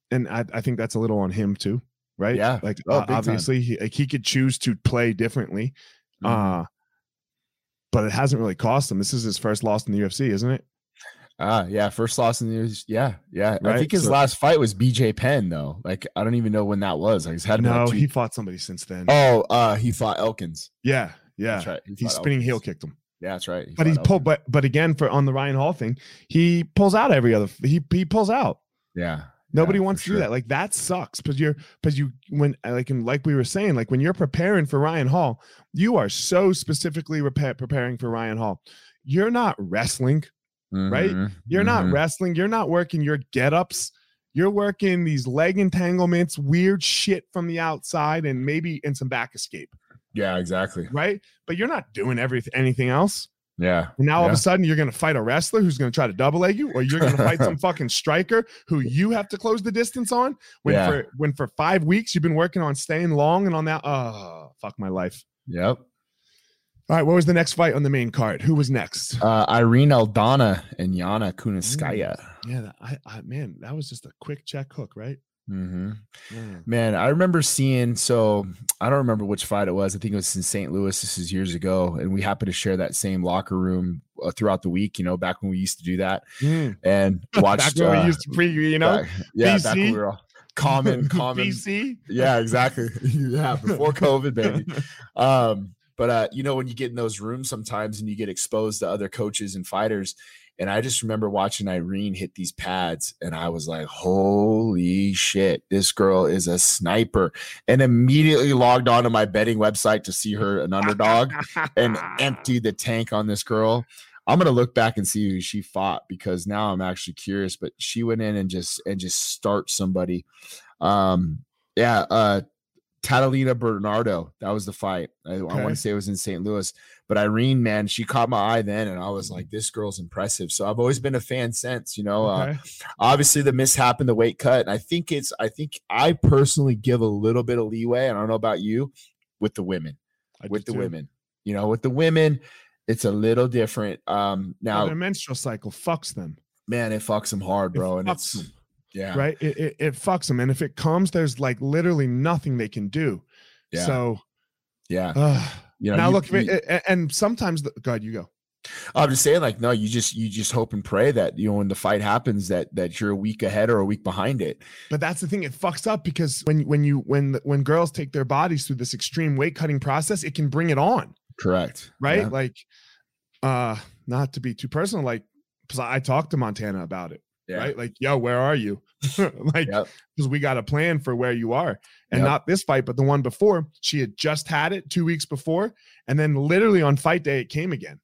Speaker 1: and I, I think that's a little on him too right?
Speaker 2: Yeah.
Speaker 1: Like oh, uh, obviously he, like he could choose to play differently. Mm-hmm. Uh but it hasn't really cost him. This is his first loss in the UFC, isn't it?
Speaker 2: Ah, uh, yeah, first loss in the UFC. Yeah, yeah. Right? I think his so, last fight was BJ Penn though. Like I don't even know when that was. Like he's had
Speaker 1: no. He fought somebody since then.
Speaker 2: Oh, uh, he fought Elkins.
Speaker 1: Yeah, yeah. That's right. He He's spinning Elkins. heel kicked him.
Speaker 2: Yeah, that's right.
Speaker 1: He but he pulled. But but again, for on the Ryan Hall thing, he pulls out every other. He he pulls out.
Speaker 2: Yeah,
Speaker 1: Nobody yeah, wants to sure. do that. Like that sucks because you're because you when like and like we were saying, like when you're preparing for Ryan Hall, you are so specifically repa- preparing for Ryan Hall. You're not wrestling, mm-hmm. right? You're mm-hmm. not wrestling. You're not working your get-ups. You're working these leg entanglements, weird shit from the outside, and maybe in some back escape.
Speaker 2: Yeah, exactly.
Speaker 1: Right. But you're not doing everything anything else.
Speaker 2: Yeah.
Speaker 1: And now
Speaker 2: yeah.
Speaker 1: all of a sudden you're going to fight a wrestler who's going to try to double leg you, or you're to fight some fucking striker who you have to close the distance on. When yeah. for when for five weeks you've been working on staying long and on that. Oh, fuck my life.
Speaker 2: Yep.
Speaker 1: All right. What was the next fight on the main card? Who was next?
Speaker 2: Uh, Irene Aldana and Yana Kunitskaya.
Speaker 1: Mm. Yeah. I, I, man, that was just a quick check hook, right?
Speaker 2: Mm-hmm. Mm. Man, I remember seeing. So I don't remember which fight it was. I think it was in St. Louis. This is years ago, and we happened to share that same locker room uh, throughout the week. You know, back when we used to do that,
Speaker 1: mm.
Speaker 2: and watched.
Speaker 1: back when uh, we used to pre, you know,
Speaker 2: back, yeah, BC? back when we were all common, common.
Speaker 1: BC.
Speaker 2: Yeah, exactly. yeah, before COVID, baby. Um, but uh, you know, when you get in those rooms sometimes and you get exposed to other coaches and fighters, and I just remember watching Irene hit these pads, and I was like, holy shit, this girl is a sniper. And immediately logged onto my betting website to see her an underdog and empty the tank on this girl. I'm gonna look back and see who she fought because now I'm actually curious. But she went in and just and just start somebody. Um, yeah, uh Talita Bernardo. That was the fight. I, okay. I want to say it was in St. Louis. But Irene, man, she caught my eye then, and I was like, this girl's impressive. So I've always been a fan since, you know. Uh, okay. Uh, obviously, the mishap in the weight cut. And I think it's, I think I personally give a little bit of leeway. I don't know about you with the women, I with the too. women, you know, with the women. It's a little different. Um,
Speaker 1: Now
Speaker 2: now,
Speaker 1: their menstrual cycle fucks them.
Speaker 2: man, it fucks them hard,
Speaker 1: It
Speaker 2: bro, and
Speaker 1: fucks
Speaker 2: it's
Speaker 1: them,
Speaker 2: yeah,
Speaker 1: right. It, it, it fucks them, and if it comes, there's like literally nothing they can do.
Speaker 2: yeah,
Speaker 1: So
Speaker 2: yeah.
Speaker 1: uh,
Speaker 2: You know,
Speaker 1: now
Speaker 2: you-
Speaker 1: look,
Speaker 2: you-
Speaker 1: a- and sometimes the, God, you go.
Speaker 2: I'm just saying, like, no, you just you just hope and pray that you know when the fight happens that that you're a week ahead or a week behind it.
Speaker 1: But that's the thing; it fucks up because when when you when when girls take their bodies through this extreme weight cutting process, it can bring it on,
Speaker 2: Correct.
Speaker 1: right?
Speaker 2: Yeah.
Speaker 1: Like, uh, not to be too personal, like, 'cause I talked to Montana about it,
Speaker 2: Yeah.
Speaker 1: right? Like, yo, where are you? like,
Speaker 2: Yep.
Speaker 1: because we got a plan for where you are, and
Speaker 2: Yep.
Speaker 1: not this fight, but the one before. She had just had it two weeks before, and then literally on fight day, it came again.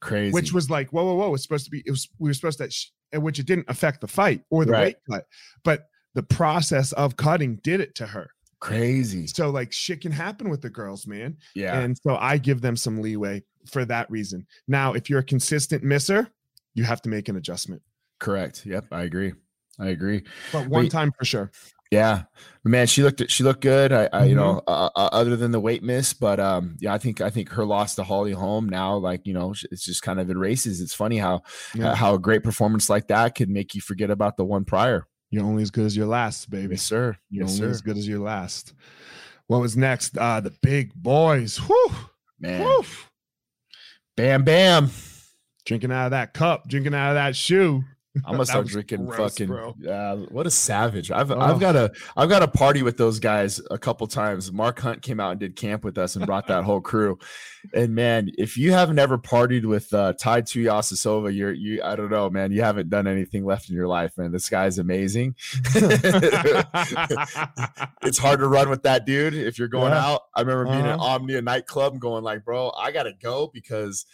Speaker 2: Crazy.
Speaker 1: which was like whoa whoa whoa it's supposed to be it was we were supposed to sh- and which it didn't affect the fight or the
Speaker 2: Right.
Speaker 1: weight cut but the process of cutting did it to her
Speaker 2: crazy.
Speaker 1: so like shit can happen with the girls man
Speaker 2: Yeah.
Speaker 1: and so i give them some leeway for that reason now if you're a consistent misser you have to make an adjustment
Speaker 2: Correct. Yep. I agree. I agree.
Speaker 1: but one
Speaker 2: Wait.
Speaker 1: time for sure
Speaker 2: Yeah, man, she looked she looked good. I, I you
Speaker 1: Mhm.
Speaker 2: know, uh, uh, other than the weight miss, but um, yeah, I think I think her loss to Holly Holm now, like you know, it's just kind of erases. It's funny how
Speaker 1: Yeah.
Speaker 2: uh, how a great performance like that could make you forget about the one prior.
Speaker 1: you're only as good as your last baby
Speaker 2: Yes, sir.
Speaker 1: you're
Speaker 2: Yes,
Speaker 1: only
Speaker 2: sir.
Speaker 1: as good as your last what was next uh the big boys Whew,
Speaker 2: Man,
Speaker 1: whew.
Speaker 2: bam, bam.
Speaker 1: drinking out of that cup drinking out of that shoe
Speaker 2: I'm gonna start drinking
Speaker 1: gross,
Speaker 2: fucking.
Speaker 1: bro.
Speaker 2: Yeah, what a savage! I've
Speaker 1: Oh.
Speaker 2: I've got a I've got a party with those guys a couple times. Mark Hunt came out and did camp with us and brought that whole crew. And man, if you haven't ever partied with uh, Tai Tuivasa, you're you I don't know, man. You haven't done anything left in your life, man. This guy's amazing. it's hard to run with that dude if you're going
Speaker 1: Yeah.
Speaker 2: out. I remember being at
Speaker 1: Uh-huh.
Speaker 2: Omnia nightclub and going like, bro, I gotta go because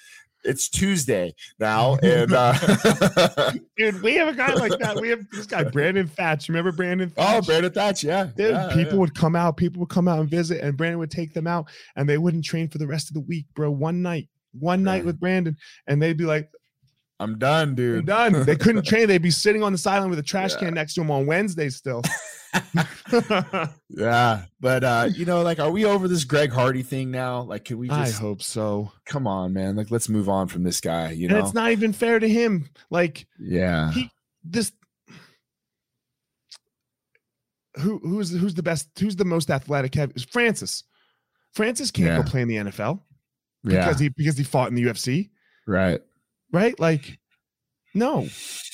Speaker 2: it's Tuesday now, and uh,
Speaker 1: Dude, we have a guy like that. We have this guy, Brandon Thatch. Remember Brandon
Speaker 2: oh, Brandon Thatch, yeah,
Speaker 1: Dude,
Speaker 2: yeah,
Speaker 1: people
Speaker 2: yeah.
Speaker 1: would come out, people would come out and visit, and Brandon would take them out, and they wouldn't train for the rest of the week, bro. One night, one night with Brandon, and they'd be like,
Speaker 2: I'm done,
Speaker 1: "You're
Speaker 2: dude.
Speaker 1: done." They couldn't train. They'd be sitting on the sideline with a trash
Speaker 2: Yeah.
Speaker 1: can next to him on Wednesday still.
Speaker 2: Yeah, but uh, you know, like, are we over this Greg Hardy thing now? Like, can we
Speaker 1: I
Speaker 2: just
Speaker 1: hope so.
Speaker 2: come on, man? Like, let's move on from this guy. You
Speaker 1: And
Speaker 2: know?
Speaker 1: it's not even fair to him. Like
Speaker 2: yeah,
Speaker 1: he this who who's who's the best who's the most athletic heavy Francis. Francis can't
Speaker 2: Yeah.
Speaker 1: go play in the NFL
Speaker 2: yeah,
Speaker 1: because he because he fought in the UFC,
Speaker 2: right.
Speaker 1: right? Like no.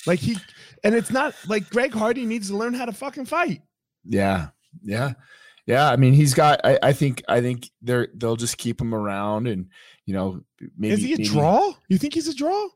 Speaker 1: Like he and it's not like Greg Hardy needs to learn how to fucking fight.
Speaker 2: Yeah, yeah, yeah. I mean, he's got. I, I think. I think they're. They'll just keep him around, and you know, maybe.
Speaker 1: is he a
Speaker 2: maybe-
Speaker 1: draw? You think he's a draw?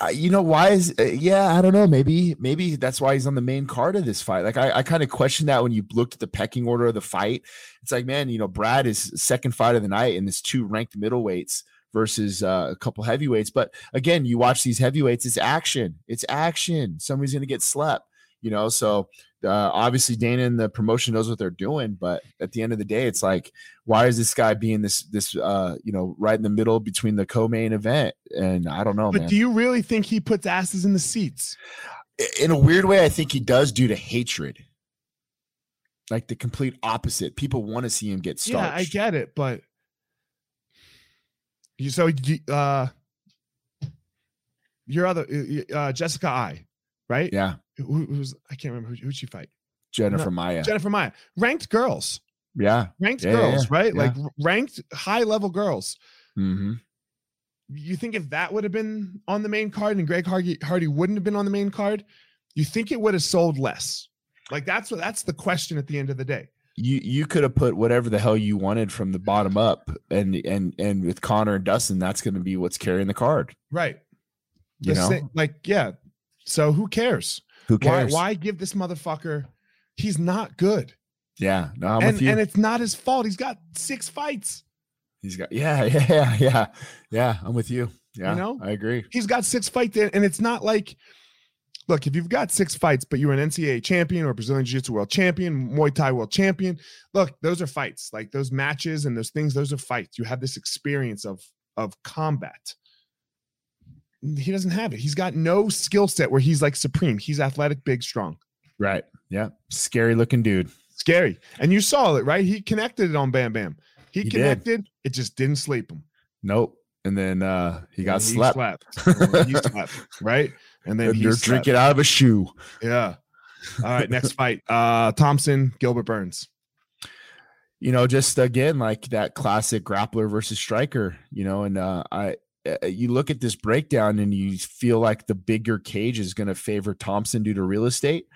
Speaker 2: Uh, you know why is uh, yeah i don't know maybe maybe that's why he's on the main card of this fight like i, I kind of question that when you looked at the pecking order of the fight it's like man you know brad is second fight of the night and there's two ranked middleweights versus uh, a couple heavyweights but again you watch these heavyweights it's action it's action somebody's gonna get slept you know so uh, obviously dana and the promotion knows what they're doing but at the end of the day it's like why is this guy being this this uh you know right in the middle between the co-main event and i don't know
Speaker 1: but
Speaker 2: man
Speaker 1: do you really think he puts asses in the seats?
Speaker 2: in a weird way, I think he does due to hatred. Like the complete opposite. People want to see him get starched.
Speaker 1: Yeah, I get it, but you so you, uh your other uh, uh, Jessica Eye, right?
Speaker 2: Yeah,
Speaker 1: Who, who's I can't remember who who'd she fight.
Speaker 2: Jennifer Maia.
Speaker 1: Jennifer Maia, ranked girls,
Speaker 2: yeah.
Speaker 1: ranked
Speaker 2: Yeah,
Speaker 1: girls,
Speaker 2: yeah,
Speaker 1: right?
Speaker 2: yeah.
Speaker 1: Like ranked high level girls.
Speaker 2: hmm
Speaker 1: You think if that would have been on the main card and Greg Hardy, Hardy wouldn't have been on the main card, you think it would have sold less? Like that's what that's the question at the end of the day.
Speaker 2: You you could have put whatever the hell you wanted from the bottom up, and and and with Conor and Dustin, that's going to be what's carrying the card.
Speaker 1: Right.
Speaker 2: You
Speaker 1: The
Speaker 2: know,
Speaker 1: sa- like yeah. So who cares?
Speaker 2: Who
Speaker 1: Why
Speaker 2: cares?
Speaker 1: why give this motherfucker? He's not good.
Speaker 2: Yeah, no, I'm
Speaker 1: and
Speaker 2: with you.
Speaker 1: and it's not his fault. He's got six fights.
Speaker 2: He's got yeah, yeah, yeah, yeah, yeah. I'm with you. Yeah,
Speaker 1: know?
Speaker 2: I agree.
Speaker 1: He's got six fights, and it's not like, look, if you've got six fights, but you're an NCAA champion or Brazilian Jiu Jitsu world champion, Muay Thai world champion, look, those are fights. Like those matches and those things, those are fights. You have this experience of of combat. He doesn't have it. He's got no skill set where he's like supreme. He's athletic, big, strong,
Speaker 2: Right. Yeah. Scary looking dude.
Speaker 1: scary. And you saw it, right? He connected it on Bam Bam. He,
Speaker 2: He did.
Speaker 1: connected. It just didn't sleep him.
Speaker 2: Nope. and then uh he got
Speaker 1: he
Speaker 2: slept.
Speaker 1: slept. He slept, right? And then
Speaker 2: they're drinking out of a shoe.
Speaker 1: Yeah. All right, next fight. Uh Thompson, Gilbert Burns.
Speaker 2: you know, just again like that classic grappler versus striker, you know, and uh, I uh, you look at this breakdown and you feel like the bigger cage is going to favor Thompson due to real estate.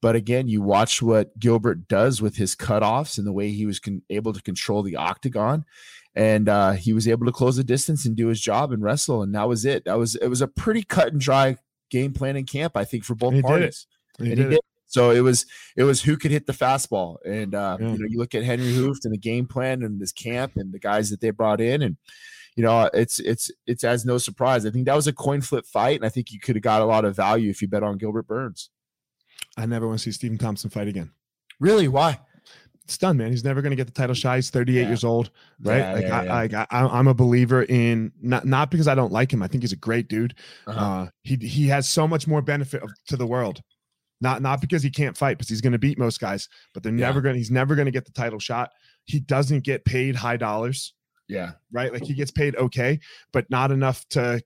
Speaker 2: But again, you watch what Gilbert does with his cutoffs and the way he was con- able to control the octagon, and uh, he was able to close the distance and do his job and wrestle, and that was it. That was it was a pretty cut and dry game plan in camp, I think, for both
Speaker 1: He did
Speaker 2: parties
Speaker 1: He
Speaker 2: and
Speaker 1: did
Speaker 2: he
Speaker 1: it.
Speaker 2: So it was it was who could hit the fastball, and uh,
Speaker 1: Yeah.
Speaker 2: you know you look at Henry Hooft and the game plan and this camp and the guys that they brought in, and you know it's it's it's as no surprise. I think that was a coin flip fight, and I think you could have got a lot of value if you bet on Gilbert Burns.
Speaker 1: I never want to see Stephen Thompson fight again.
Speaker 2: Really? Why?
Speaker 1: It's done, man. He's never going to get the title shot. He's 38
Speaker 2: Yeah.
Speaker 1: years old, right?
Speaker 2: Yeah,
Speaker 1: like
Speaker 2: yeah,
Speaker 1: I,
Speaker 2: yeah.
Speaker 1: I, I, I'm a believer in not not because I don't like him. I think he's a great dude.
Speaker 2: Uh-huh.
Speaker 1: Uh, he he has so much more benefit of, to the world. Not not because he can't fight, because he's going to beat most guys, but they're
Speaker 2: Yeah.
Speaker 1: never going. He's never going to get the title shot. He doesn't get paid high dollars,
Speaker 2: yeah,
Speaker 1: right? Like he gets paid okay, but not enough to.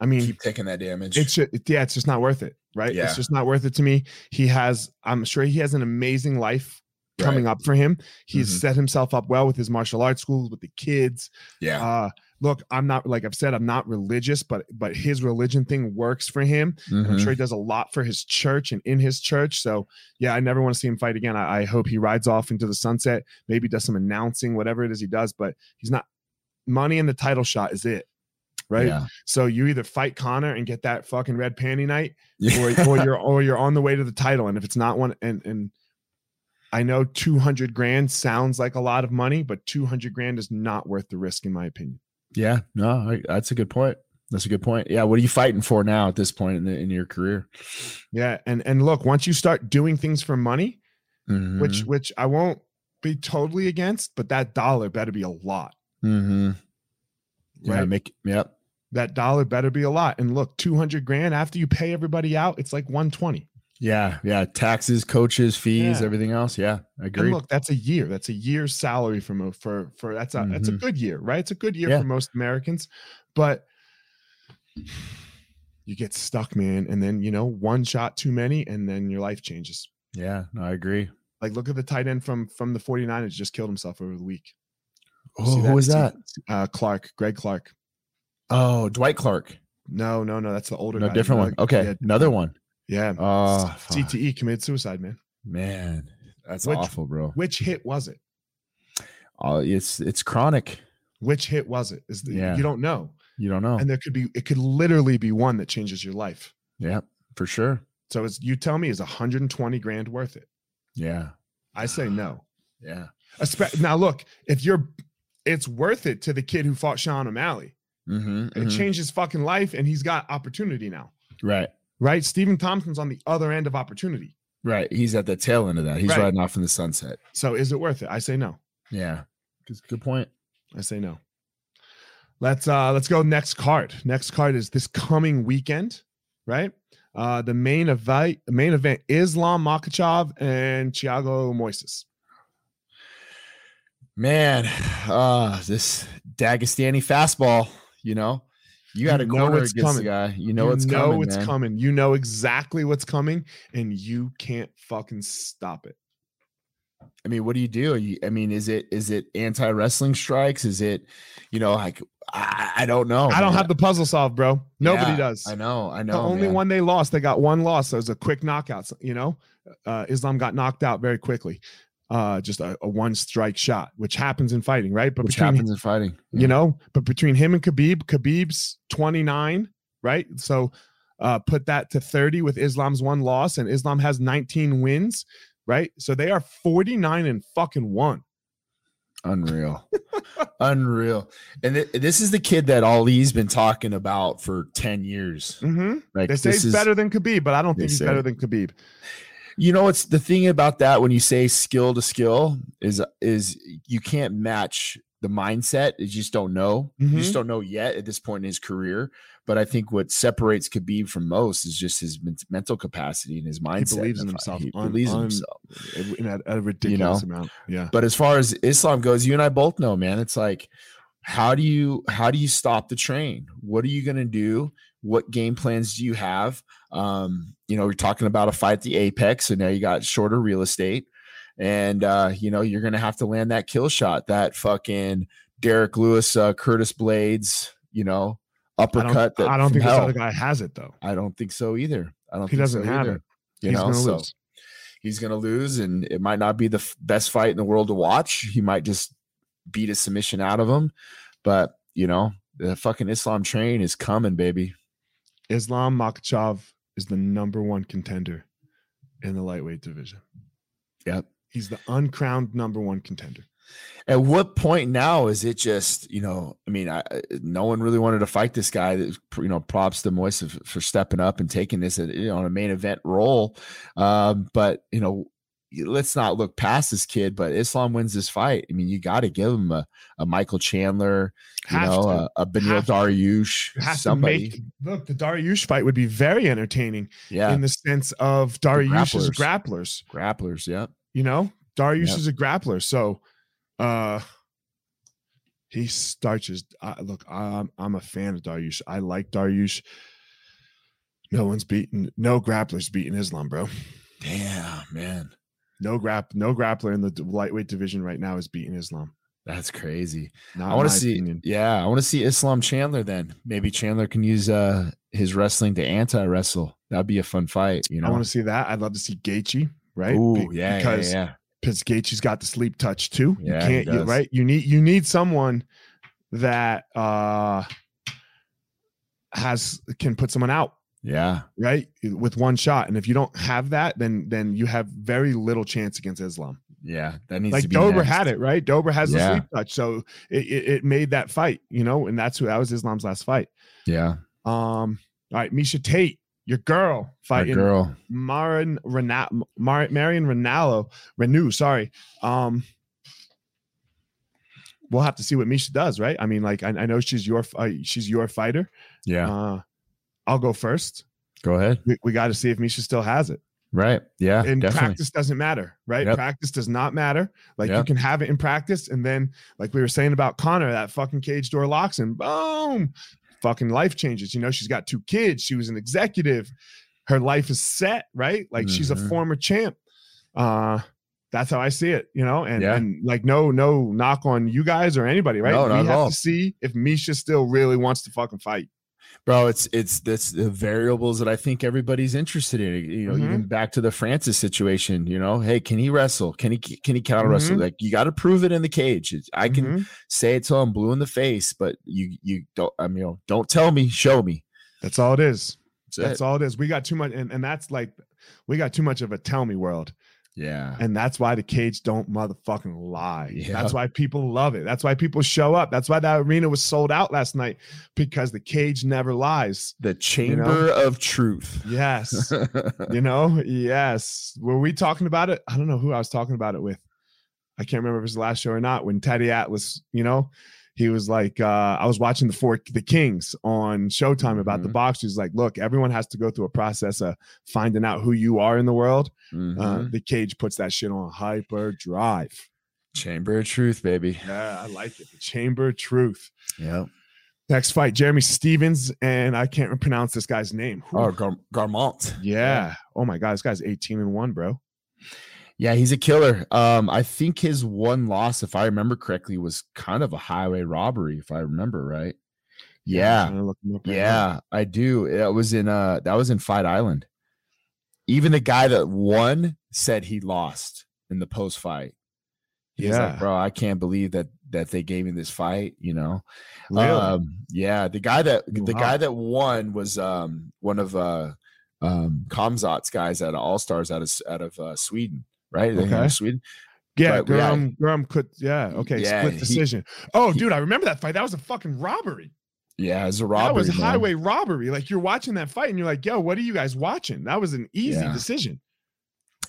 Speaker 1: I mean,
Speaker 2: keep taking that damage.
Speaker 1: it's ju- yeah, it's just not worth it, right?
Speaker 2: Yeah.
Speaker 1: It's just not worth it to me. He has, I'm sure he has an amazing life coming up for him. He's
Speaker 2: Mhm.
Speaker 1: set himself up well with his martial arts schools, with the kids.
Speaker 2: yeah,
Speaker 1: Uh, look, I'm not like I've said, I'm not religious, but but his religion thing works for him. I'm
Speaker 2: Mhm.
Speaker 1: sure he does a lot for his church and in his church. So yeah, I never want to see him fight again. I, I hope he rides off into the sunset, maybe does some announcing, whatever it is he does, but he's not money in the title shot is it. Right.
Speaker 2: Yeah.
Speaker 1: So you either fight Conor and get that fucking red panty night,
Speaker 2: Yeah.
Speaker 1: or, or you're or you're on the way to the title. And if it's not one, and and I know 200 grand sounds like a lot of money, but 200 grand is not worth the risk, in my opinion.
Speaker 2: Yeah, no, I, that's a good point. That's a good point. Yeah, what are you fighting for now at this point in, the, in your career?
Speaker 1: Yeah, and and look, once you start doing things for money, which
Speaker 2: Mhm.
Speaker 1: which I won't be totally against, but that dollar better be a lot.
Speaker 2: Mm-hmm. yeah,
Speaker 1: Right.
Speaker 2: make yep.
Speaker 1: That dollar better be a lot. And look, 200 grand after you pay everybody out, it's like 120.
Speaker 2: Yeah, yeah. Taxes, coaches, fees,
Speaker 1: Yeah.
Speaker 2: everything else. Yeah, I agree.
Speaker 1: And look, that's a year. That's a year's salary for mo- for for that's a that's a
Speaker 2: Mhm.
Speaker 1: good year, right? It's a good year
Speaker 2: Yeah.
Speaker 1: for most Americans, but you get stuck, man, and then you know one shot too many, and then your life changes.
Speaker 2: yeah, no, I agree.
Speaker 1: Like look at the tight end from from the 49ers just killed himself over the week.
Speaker 2: Oh, who was that?
Speaker 1: Uh, Clark, Greg Clark.
Speaker 2: Oh, Dwight Clark.
Speaker 1: No, no, no, that's the older
Speaker 2: No,
Speaker 1: guy.
Speaker 2: different one. Okay,
Speaker 1: yeah,
Speaker 2: another one.
Speaker 1: Yeah.
Speaker 2: Oh, fuck.
Speaker 1: CTE committed suicide, man.
Speaker 2: man, that's
Speaker 1: Which-
Speaker 2: awful, bro.
Speaker 1: Which hit was it?
Speaker 2: Oh, it's it's chronic.
Speaker 1: Which hit was it? Is the,
Speaker 2: Yeah.
Speaker 1: you don't know,
Speaker 2: You don't know.
Speaker 1: and there could be it could literally be one that changes your life.
Speaker 2: yeah, for sure.
Speaker 1: So it's you tell me is 120 grand worth it?
Speaker 2: Yeah,
Speaker 1: I say no.
Speaker 2: yeah.
Speaker 1: Espe- now look, if you're, it's worth it to the kid who fought Sean O'Malley.
Speaker 2: Mm-hmm,
Speaker 1: It changed his fucking life, and he's got opportunity now.
Speaker 2: Right,
Speaker 1: Right? Stephen Thompson's on the other end of opportunity.
Speaker 2: right. He's at the tail end of that. He's
Speaker 1: Right.
Speaker 2: riding off in the sunset.
Speaker 1: So is it worth it? I say no.
Speaker 2: Yeah, good, good point.
Speaker 1: I say no. Let's uh let's go next card. Next card is this coming weekend, right? Uh the main event main event Islam Makhachev and Thiago Moises.
Speaker 2: Man, uh, this Dagestani fastball. You know, you got
Speaker 1: to know it's coming.
Speaker 2: guy. You know
Speaker 1: you
Speaker 2: it's
Speaker 1: know
Speaker 2: coming.
Speaker 1: it's
Speaker 2: man.
Speaker 1: coming. You know exactly what's coming, and you can't fucking stop it.
Speaker 2: I mean, what do you do? You, I mean, is it is it anti wrestling strikes? Is it, you know, like I, I don't know.
Speaker 1: I don't
Speaker 2: man.
Speaker 1: have the puzzle solved, bro. Nobody
Speaker 2: Yeah,
Speaker 1: does.
Speaker 2: I know. I know.
Speaker 1: the only
Speaker 2: man.
Speaker 1: one they lost, they got one loss. So it was a quick knockout. You know, uh, Islam got knocked out very quickly. Uh, just a, a one strike shot, which happens in fighting, right? But
Speaker 2: which
Speaker 1: between
Speaker 2: happens in fighting.
Speaker 1: you know, but between him and Khabib, Khabib's 29, right? So uh, put that to 30 with Islam's one loss, and Islam has 19 wins, right? So they are 49 and fucking one.
Speaker 2: Unreal. Unreal. And th- this is the kid that Ali's been talking about for 10 years.
Speaker 1: Mm-hmm.
Speaker 2: Like
Speaker 1: They say
Speaker 2: this
Speaker 1: he's
Speaker 2: is
Speaker 1: better than Khabib, but I don't think he's
Speaker 2: say.
Speaker 1: better than Khabib.
Speaker 2: You know what's the thing about that when you say skill to skill is is you can't match the mindset you just don't know you
Speaker 1: Mhm.
Speaker 2: just don't know yet at this point in his career but i think what separates khabib from most is just his mental capacity and his mindset
Speaker 1: believes in himself
Speaker 2: he
Speaker 1: un-
Speaker 2: believes in himself
Speaker 1: In a, a ridiculous amount. Yeah.
Speaker 2: but as far as islam goes you and i both know man it's like how do you how do you stop the train? What are you going to do? What game plans do you have? Um, you know, we're talking about a fight at the apex, and now you got shorter real estate, and uh, you know you're going to have to land that kill shot, that fucking Derrick Lewis, uh, Curtis Blaydes, you know, uppercut.
Speaker 1: I don't, I don't think hell. this other guy has it though.
Speaker 2: I don't think so either. I don't.
Speaker 1: He doesn't
Speaker 2: so
Speaker 1: have
Speaker 2: either.
Speaker 1: it.
Speaker 2: You
Speaker 1: He's
Speaker 2: know,
Speaker 1: gonna
Speaker 2: so
Speaker 1: lose.
Speaker 2: he's going to lose, and it might not be the f- best fight in the world to watch. He might just beat a submission out of him, but you know, the fucking Islam train is coming, baby.
Speaker 1: Islam Makhachev is the number one contender in the lightweight division.
Speaker 2: Yep.
Speaker 1: He's the uncrowned number one contender.
Speaker 2: At what point now is it just you know? I mean, I, no one really wanted to fight this guy. You know, props to Moise for, for stepping up and taking this you know, on a main event role. Um, but you know, let's not look past this kid. But Islam wins this fight. I mean, you got to give him a, a Michael Chandler, you
Speaker 1: Have
Speaker 2: know,
Speaker 1: to.
Speaker 2: a, a
Speaker 1: Beneil.
Speaker 2: Dariush, somebody.
Speaker 1: make look. The Dariush fight would be very entertaining
Speaker 2: yeah,
Speaker 1: in the sense of Dariush's grapplers.
Speaker 2: grapplers. Yeah,
Speaker 1: You know, Dariush
Speaker 2: Yep.
Speaker 1: is a grappler, so uh he starches. I, look, I'm I'm a fan of Dariush. I like Dariush. No one's beaten. No grapplers beating Islam, bro.
Speaker 2: damn man,
Speaker 1: No grap. No grappler in the lightweight division right now is beating Islam.
Speaker 2: that's crazy.
Speaker 1: Not
Speaker 2: I want to see.
Speaker 1: opinion.
Speaker 2: Yeah, I want to see Islam Chandler. Then maybe Chandler can use uh his wrestling to anti wrestle. That'd be a fun fight. You know.
Speaker 1: I want to see that. I'd love to see Gaethje, right?
Speaker 2: Ooh,
Speaker 1: Be-
Speaker 2: yeah,
Speaker 1: because
Speaker 2: yeah, yeah.
Speaker 1: because Gaethje's got the sleep touch too.
Speaker 2: Yeah,
Speaker 1: you can't, you, right? You need you need someone that uh has can put someone out,
Speaker 2: Yeah,
Speaker 1: right, with one shot. And if you don't have that, then then you have very little chance against Islam.
Speaker 2: yeah. That needs
Speaker 1: Like
Speaker 2: to be
Speaker 1: Dober
Speaker 2: next.
Speaker 1: had it, right? Dober has the
Speaker 2: Yeah.
Speaker 1: sleep touch, so it, it, it made that fight, you know, and that's who that was Islam's last fight.
Speaker 2: Yeah,
Speaker 1: Um, all right, Miesha Tate, your girl fighting
Speaker 2: girl.
Speaker 1: Marin Rena- Mar- Marion Renalo, Renew, sorry. Um, we'll have to see what Miesha does, right? I mean, like I, I know she's your uh, she's your fighter.
Speaker 2: Yeah,
Speaker 1: Uh, I'll go first.
Speaker 2: go ahead.
Speaker 1: We, we got to see if Miesha still has it.
Speaker 2: Right. Yeah,
Speaker 1: And
Speaker 2: definitely.
Speaker 1: practice doesn't matter, right?
Speaker 2: Yep.
Speaker 1: Practice does not matter. Like you can have it in practice, and then like we were saying about Conor, that fucking cage door locks and boom, fucking life changes. You know, she's got two kids. She was an executive. Her life is set, right? Like she's a
Speaker 2: Mhm.
Speaker 1: former champ. Uh that's how I see it, you know, and,
Speaker 2: Yeah.
Speaker 1: and like no, no knock on you guys or anybody, right?
Speaker 2: No, not
Speaker 1: we have
Speaker 2: all.
Speaker 1: to see if Miesha still really wants to fucking fight.
Speaker 2: Bro it's it's that's the variables that i think everybody's interested in you know
Speaker 1: Mhm.
Speaker 2: even back to the francis situation you know hey can he wrestle can he can he counter wrestle
Speaker 1: Mhm.
Speaker 2: like you got to prove it in the cage It's- i can
Speaker 1: Mhm.
Speaker 2: say it till i'm blue in the face but you you don't i mean you know, don't tell me show me
Speaker 1: That's all it is.
Speaker 2: that's,
Speaker 1: That's
Speaker 2: it
Speaker 1: all it is. We got too much, and, and that's like we got too much of a tell me world.
Speaker 2: Yeah
Speaker 1: And that's why the cage don't motherfucking lie.
Speaker 2: Yeah.
Speaker 1: That's why people love it. That's why people show up. That's why that arena was sold out last night because the cage never lies.
Speaker 2: the chamber of truth
Speaker 1: Yes. you know, yes. Were we talking about it? I don't know who I was talking about it with. I can't remember if it was the last show or not. When Teddy Atlas, you know, he was like, uh, I was watching the four the Kings on Showtime about the
Speaker 2: Mhm.
Speaker 1: box. He's like, look, everyone has to go through a process of finding out who you are in the world. Uh,
Speaker 2: Mhm.
Speaker 1: the cage puts that shit on hyperdrive.
Speaker 2: chamber of truth baby
Speaker 1: Yeah, I like it. The Chamber of Truth.
Speaker 2: yeah
Speaker 1: Next fight, Jeremy Stephens, and I can't pronounce this guy's name.
Speaker 2: oh Gar- garmont
Speaker 1: yeah. Oh my god, this guy's 18 and 1, bro.
Speaker 2: Yeah, he's a killer. Um, I think his one loss, if I remember correctly, was kind of a highway robbery, if I remember right. Yeah,
Speaker 1: trying to look him up right now.
Speaker 2: yeah, I do. It was in uh that was in Fight Island. Even the guy that won said he lost in the post fight. He's
Speaker 1: Yeah.
Speaker 2: like, bro, I can't believe that that they gave me this fight, you know.
Speaker 1: Really?
Speaker 2: Um, yeah, the guy that the guy that won was um one of uh um Khamzat's guys at All Stars out of out of uh, Sweden, right?
Speaker 1: Okay.
Speaker 2: Sweden.
Speaker 1: yeah,
Speaker 2: but yeah.
Speaker 1: Grum, Grum could, yeah, okay,
Speaker 2: Yeah,
Speaker 1: split
Speaker 2: he-
Speaker 1: decision. oh,
Speaker 2: he-
Speaker 1: dude, I remember that fight. That was a fucking robbery.
Speaker 2: Yeah, it's a robbery.
Speaker 1: that was
Speaker 2: man.
Speaker 1: highway robbery. Like you're watching that fight and you're like, yo, what are you guys watching? That was an easy
Speaker 2: Yeah.
Speaker 1: decision.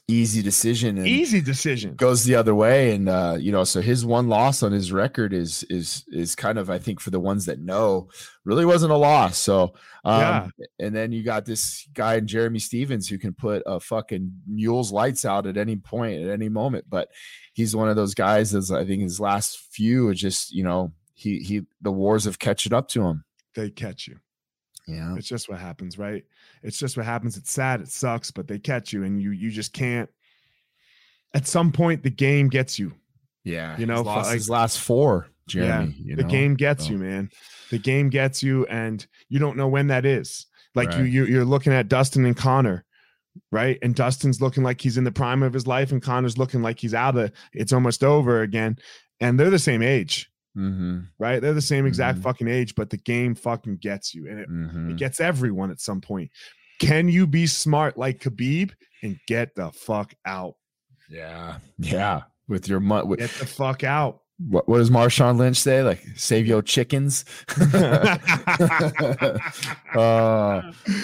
Speaker 2: Easy decision and
Speaker 1: Easy decision.
Speaker 2: goes the other way. And uh, you know, so his one loss on his record is is is kind of, I think, for the ones that know, really wasn't a loss. So um
Speaker 1: Yeah.
Speaker 2: and then you got this guy in Jeremy Stephens who can put a fucking mule's lights out at any point, at any moment. But he's one of those guys that's I think his last few is just, you know, he he the wars of catching up to him.
Speaker 1: They catch you.
Speaker 2: Yeah.
Speaker 1: It's just what happens, right? It's just what happens. It's sad, it sucks, but they catch you and you you just can't at some point the game gets you.
Speaker 2: Yeah.
Speaker 1: You know,
Speaker 2: He's lost
Speaker 1: like-
Speaker 2: his last four, Jeremy. you
Speaker 1: the game gets
Speaker 2: so.
Speaker 1: you, man. The game gets you and you don't know when that is. Like you, you you're looking at Dustin and Conor, right? And Dustin's looking like he's in the prime of his life and Conor's looking like he's out of it's almost over again. And they're the same age,
Speaker 2: Mhm,
Speaker 1: right? They're the same exact
Speaker 2: Mhm.
Speaker 1: fucking age, but the game fucking gets you and it
Speaker 2: mhm.
Speaker 1: It gets everyone at some point. Can you be smart like Khabib and get the fuck out?
Speaker 2: Yeah. Yeah. With your money.
Speaker 1: Get the fuck out.
Speaker 2: What, what does Marshawn Lynch say? Like, save your chickens. uh,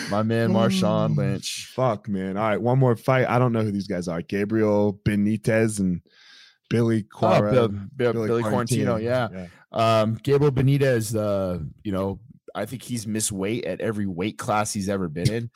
Speaker 2: my man Marshawn Lynch.
Speaker 1: Fuck, man. All right, one more fight. I don't know who these guys are. Gabriel Benitez and Billy
Speaker 2: Oh,
Speaker 1: Quara.
Speaker 2: Bill, Bill, Billy, Quarantillo. Yeah. Um, Gabriel Benitez, uh, you know, I think he's missed weight at every weight class he's ever been in.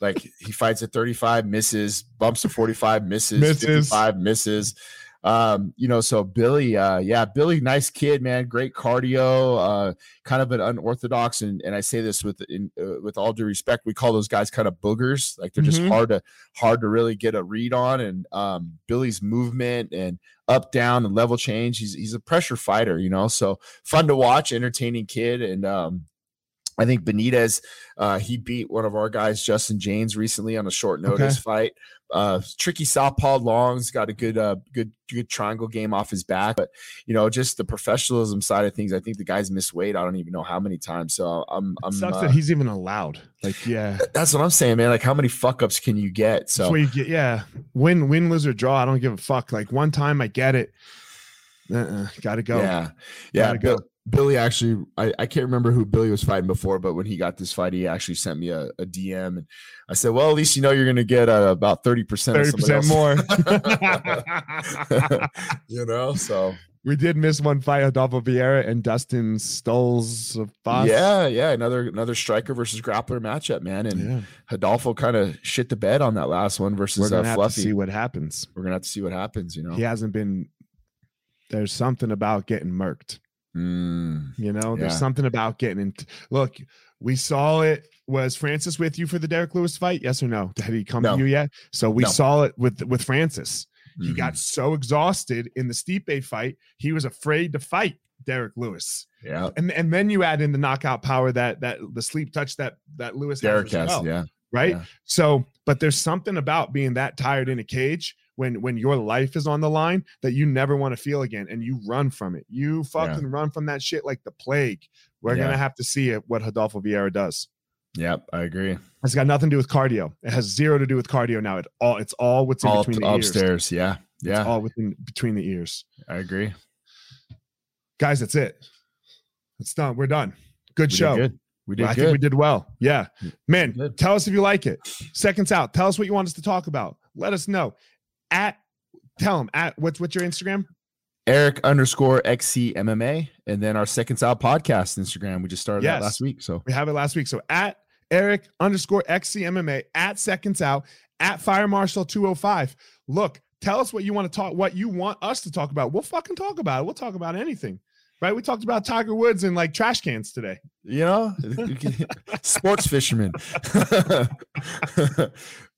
Speaker 2: like he fights at 35, misses, bumps to 45, misses,
Speaker 1: Misses.
Speaker 2: 55, misses. Um, you know, so Billy, uh, yeah, Billy, nice kid, man, great cardio, uh, kind of an unorthodox, and and I say this with in, uh, with all due respect, we call those guys kind of boogers, like they're just
Speaker 1: Mhm.
Speaker 2: hard to hard to really get a read on, and um, Billy's movement and up down and level change, he's he's a pressure fighter, you know, so fun to watch, entertaining kid, and um, I think Benitez, uh, he beat one of our guys, Justin Jaynes, recently on a short notice fight. Uh, tricky southpaw longs, got a good, uh, good, good triangle game off his back. But you know, just the professionalism side of things, I think the guy's missed weight. I don't even know how many times. So I'm, I'm.
Speaker 1: It sucks
Speaker 2: uh,
Speaker 1: that he's even allowed. Like, yeah.
Speaker 2: that's what I'm saying, man. Like, how many fuck ups can you get? So
Speaker 1: you get, yeah. Win, win, lose or draw. I don't give a fuck. Like one time I get it. Uh-uh, gotta go.
Speaker 2: yeah, yeah.
Speaker 1: Gotta go.
Speaker 2: Bill- Billy actually, I, I can't remember who Billy was fighting before, but when he got this fight, he actually sent me a, a DM, and I said, "Well, at least you know you're going to get uh, about thirty percent,
Speaker 1: Thirty percent more.
Speaker 2: you know." So
Speaker 1: we did miss one fight, Rodolfo Vieira and Dustin Stolz.
Speaker 2: yeah, yeah, another another striker versus grappler matchup, man. And
Speaker 1: yeah.
Speaker 2: Rodolfo kind of shit the bed on that last one
Speaker 1: We're
Speaker 2: versus
Speaker 1: gonna
Speaker 2: uh,
Speaker 1: have
Speaker 2: Fluffy.
Speaker 1: to see what happens.
Speaker 2: We're gonna have to see what happens. You know.
Speaker 1: He hasn't been. There's something about getting murked.
Speaker 2: Mm,
Speaker 1: You know, there's
Speaker 2: Yeah.
Speaker 1: something about getting in. Look, we saw it. Was Francis with you for the Derrick Lewis fight? Yes or no? Had he come
Speaker 2: No.
Speaker 1: to you yet? So we
Speaker 2: No.
Speaker 1: saw it with with Francis. He
Speaker 2: mhm.
Speaker 1: got so exhausted in the Stipe fight, he was afraid to fight Derrick Lewis.
Speaker 2: yeah.
Speaker 1: And and then you add in the knockout power that that the sleep touch that that Lewis has
Speaker 2: Derrick
Speaker 1: as
Speaker 2: has,
Speaker 1: well,
Speaker 2: yeah.
Speaker 1: right?
Speaker 2: yeah.
Speaker 1: So, but there's something about being that tired in a cage when when your life is on the line that you never want to feel again, and you run from it. You fucking run from that shit like the plague. We're
Speaker 2: Yeah.
Speaker 1: gonna have to see it, what Rodolfo Vieira does.
Speaker 2: Yep, I agree.
Speaker 1: It's got nothing to do with cardio. It has zero to do with cardio now. It all it's all what's in
Speaker 2: All
Speaker 1: between the ears.
Speaker 2: upstairs, yeah,
Speaker 1: It's
Speaker 2: yeah,
Speaker 1: all within between the ears.
Speaker 2: I agree.
Speaker 1: Guys, that's it. It's done. We're done. Good
Speaker 2: We
Speaker 1: show.
Speaker 2: did good. We did
Speaker 1: I
Speaker 2: good.
Speaker 1: think we did well. Yeah. Man, tell us if you like it. Seconds out. Tell us what you want us to talk about. Let us know. At tell them at what's what's your Instagram?
Speaker 2: Eric underscore XC MMA, and then our Seconds Out podcast Instagram. We just started
Speaker 1: Yes.
Speaker 2: that last week. So
Speaker 1: We have it last week. So at Eric underscore XCMMA at seconds out at Fire Marshal 205. Look, tell us what you want to talk, what you want us to talk about. We'll fucking talk about it. We'll talk about anything. Right? We talked about Tiger Woods and like trash cans today.
Speaker 2: you know, sports fishermen.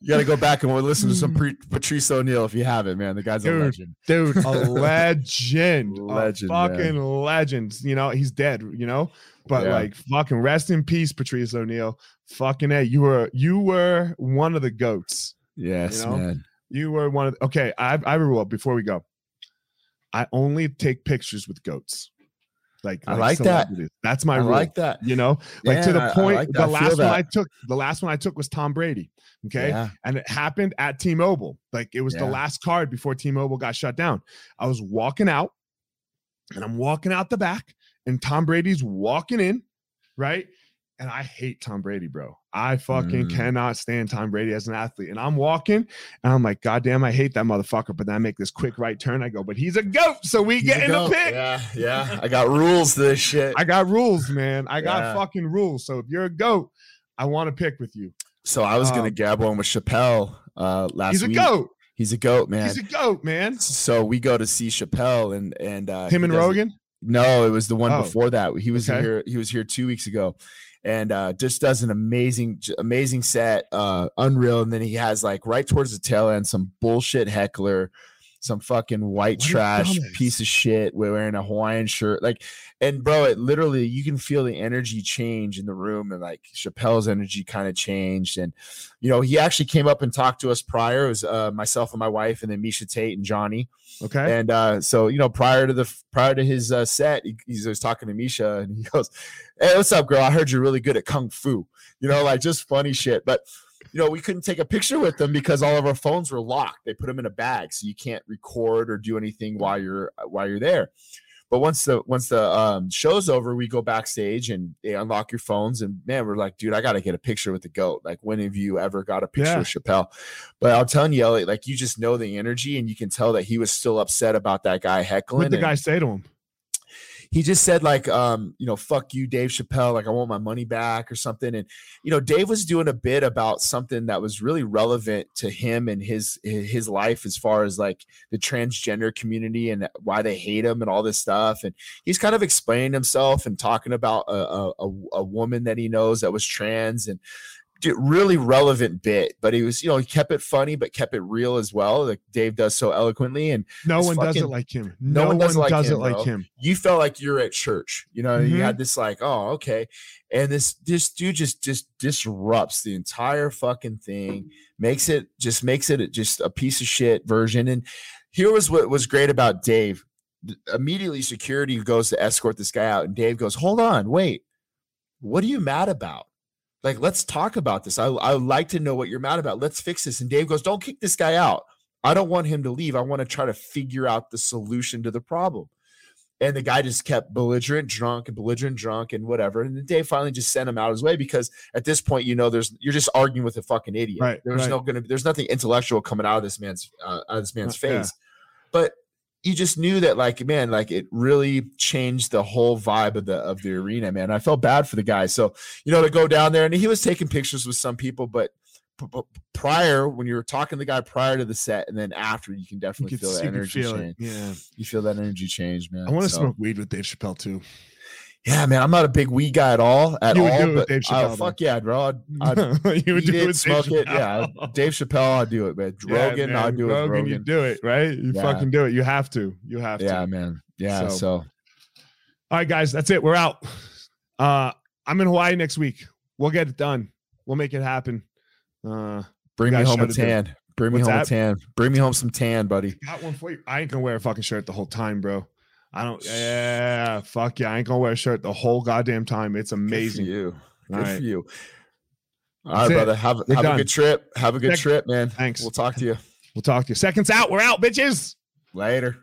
Speaker 2: you got to go back and listen to some hmm. pre- Patrice O'Neal if you haven't, man. The guy's a
Speaker 1: Dude,
Speaker 2: legend.
Speaker 1: Dude, a legend.
Speaker 2: Legend,
Speaker 1: A fucking legend. You know, he's dead, you know? But
Speaker 2: Yeah.
Speaker 1: like fucking rest in peace, Patrice O'Neal. Fucking A. You were you were one of the goats.
Speaker 2: Yes,
Speaker 1: You know?
Speaker 2: man.
Speaker 1: You were one of the, okay. I I a rule before we go. I only take pictures with goats. Like,
Speaker 2: I like that.
Speaker 1: That's my
Speaker 2: I
Speaker 1: rule.
Speaker 2: like that.
Speaker 1: you know, like to
Speaker 2: Yeah,
Speaker 1: the
Speaker 2: I- I
Speaker 1: point.
Speaker 2: like
Speaker 1: the last one. I took, the last one I took was Tom Brady. Okay,
Speaker 2: Yeah.
Speaker 1: and it happened at T-Mobile. Like it was the last card before T-Mobile got shut down. I was walking out, and I'm walking out the back, and Tom Brady's walking in, right? And I hate Tom Brady, bro. I fucking
Speaker 2: Mm.
Speaker 1: cannot stand Tom Brady as an athlete. And I'm walking, and I'm like, God damn, I hate that motherfucker. But then I make this quick right turn. I go, but he's a goat, so we
Speaker 2: He's
Speaker 1: get in the pick.
Speaker 2: Yeah, yeah. I got rules to this shit.
Speaker 1: I got rules, man. I got
Speaker 2: Yeah.
Speaker 1: fucking rules. So if you're a goat, I want to pick with you.
Speaker 2: so I was gonna
Speaker 1: Um,
Speaker 2: gab one with Chappelle uh last week.
Speaker 1: He's a
Speaker 2: week.
Speaker 1: goat.
Speaker 2: He's a goat, man.
Speaker 1: He's a goat, man.
Speaker 2: so we go to see Chappelle and and uh
Speaker 1: Him and Rogan.
Speaker 2: No, it was the one
Speaker 1: Oh,
Speaker 2: before that. He was
Speaker 1: okay.
Speaker 2: here. He was here two weeks ago, and uh, just does an amazing, amazing set, uh, unreal. And then he has like right towards the tail end some bullshit heckler, some fucking white
Speaker 1: What
Speaker 2: trash piece of shit wearing a Hawaiian shirt. Like, and bro, it literally you can feel the energy change in the room, and like Chappelle's energy kind of changed. And you know, he actually came up and talked to us prior. It was uh, myself and my wife, and then Miesha Tate and Johnny.
Speaker 1: Okay.
Speaker 2: And uh, so you know, prior to the prior to his uh, set, he, he was talking to Miesha, and he goes, "Hey, what's up, girl? I heard you're really good at kung fu. You know, like just funny shit." But you know, we couldn't take a picture with them because all of our phones were locked. They put them in a bag, so you can't record or do anything while you're while you're there. But once the once the um, show's over, we go backstage and they unlock your phones. And man, we're like, dude, I got to get a picture with the goat. Like, when have you ever got a picture
Speaker 1: Yeah.
Speaker 2: with Chappelle? But I'm telling you, like you just know the energy, and you can tell that he was still upset about that guy heckling.
Speaker 1: What did the
Speaker 2: and
Speaker 1: guy say to him?
Speaker 2: He just said like, um, you know, fuck you, Dave Chappelle. Like, I want my money back or something. And you know, Dave was doing a bit about something that was really relevant to him and his his life as far as like the transgender community and why they hate him and all this stuff. And he's kind of explaining himself and talking about a a, a, woman that he knows that was trans and really relevant bit. But he was, you know, he kept it funny, but kept it real as well. Like Dave does so eloquently. And
Speaker 1: No one does it like him.
Speaker 2: no
Speaker 1: No,
Speaker 2: one
Speaker 1: one
Speaker 2: does
Speaker 1: does,
Speaker 2: it like
Speaker 1: it
Speaker 2: him,
Speaker 1: like him.
Speaker 2: you felt like you're at church. You know,
Speaker 1: Mhm.
Speaker 2: you had this like, oh, okay. And this this dude just just disrupts the entire fucking thing, makes it just makes it just a piece of shit version. And here was what was great about Dave. Immediately, security goes to escort this guy out, and Dave goes, "Hold on, wait, what are you mad about? Like, let's talk about this. I I would like to know what you're mad about. Let's fix this." And Dave goes, "Don't kick this guy out. I don't want him to leave. I want to try to figure out the solution to the problem." And the guy just kept belligerent, drunk, and belligerent, drunk, and whatever. And Dave finally just sent him out his way because at this point, you know, there's you're just arguing with a fucking idiot.
Speaker 1: Right,
Speaker 2: There's
Speaker 1: right.
Speaker 2: no gonna there's nothing intellectual coming out of this man's uh, out of this man's
Speaker 1: Uh, yeah.
Speaker 2: face. But you just knew that, like, man, like it really changed the whole vibe of the of the arena, man. I felt bad for the guy. So you know, to go down there and he was taking pictures with some people, but p- p- prior when you were talking to the guy prior to the set and then after, you can
Speaker 1: You
Speaker 2: definitely
Speaker 1: could,
Speaker 2: feel
Speaker 1: see-
Speaker 2: the
Speaker 1: you could
Speaker 2: energy
Speaker 1: feel
Speaker 2: change.
Speaker 1: it. Yeah.
Speaker 2: You feel that energy change, man.
Speaker 1: I want to
Speaker 2: So-
Speaker 1: smoke weed with Dave Chappelle too.
Speaker 2: Yeah, man, I'm not a big weed guy at all. At
Speaker 1: You would
Speaker 2: all,
Speaker 1: do it with
Speaker 2: but
Speaker 1: Dave Chappelle,
Speaker 2: fuck yeah, bro. I'd, I'd
Speaker 1: you would do it
Speaker 2: smoke it. Yeah, Dave Chappelle, I'd do it, man.
Speaker 1: Yeah,
Speaker 2: Rogan,
Speaker 1: man.
Speaker 2: I'd do it. with
Speaker 1: Rogan, you do it, right? You
Speaker 2: Yeah.
Speaker 1: fucking do it. You have to. You have to.
Speaker 2: Yeah, man. Yeah.
Speaker 1: So-
Speaker 2: So,
Speaker 1: All right, guys, that's it. We're out. Uh, I'm in Hawaii next week. We'll get it done. We'll make it happen. Uh,
Speaker 2: bring me home a
Speaker 1: shut it down.
Speaker 2: tan. Bring me
Speaker 1: What's
Speaker 2: home
Speaker 1: that?
Speaker 2: a tan. Bring me home some tan, buddy.
Speaker 1: got one for you. I ain't gonna wear a fucking shirt the whole time, bro. I don't. Yeah, fuck yeah. I ain't gonna wear a shirt the whole goddamn time. It's
Speaker 2: Good for
Speaker 1: amazing.
Speaker 2: you. Good
Speaker 1: All
Speaker 2: for you. All
Speaker 1: That's
Speaker 2: right,
Speaker 1: it.
Speaker 2: brother. Have,
Speaker 1: We're
Speaker 2: have
Speaker 1: done.
Speaker 2: a good trip. Have a good trip, man.
Speaker 1: Thanks.
Speaker 2: We'll talk to you
Speaker 1: We'll talk to you. Seconds out. We're out, bitches.
Speaker 2: later.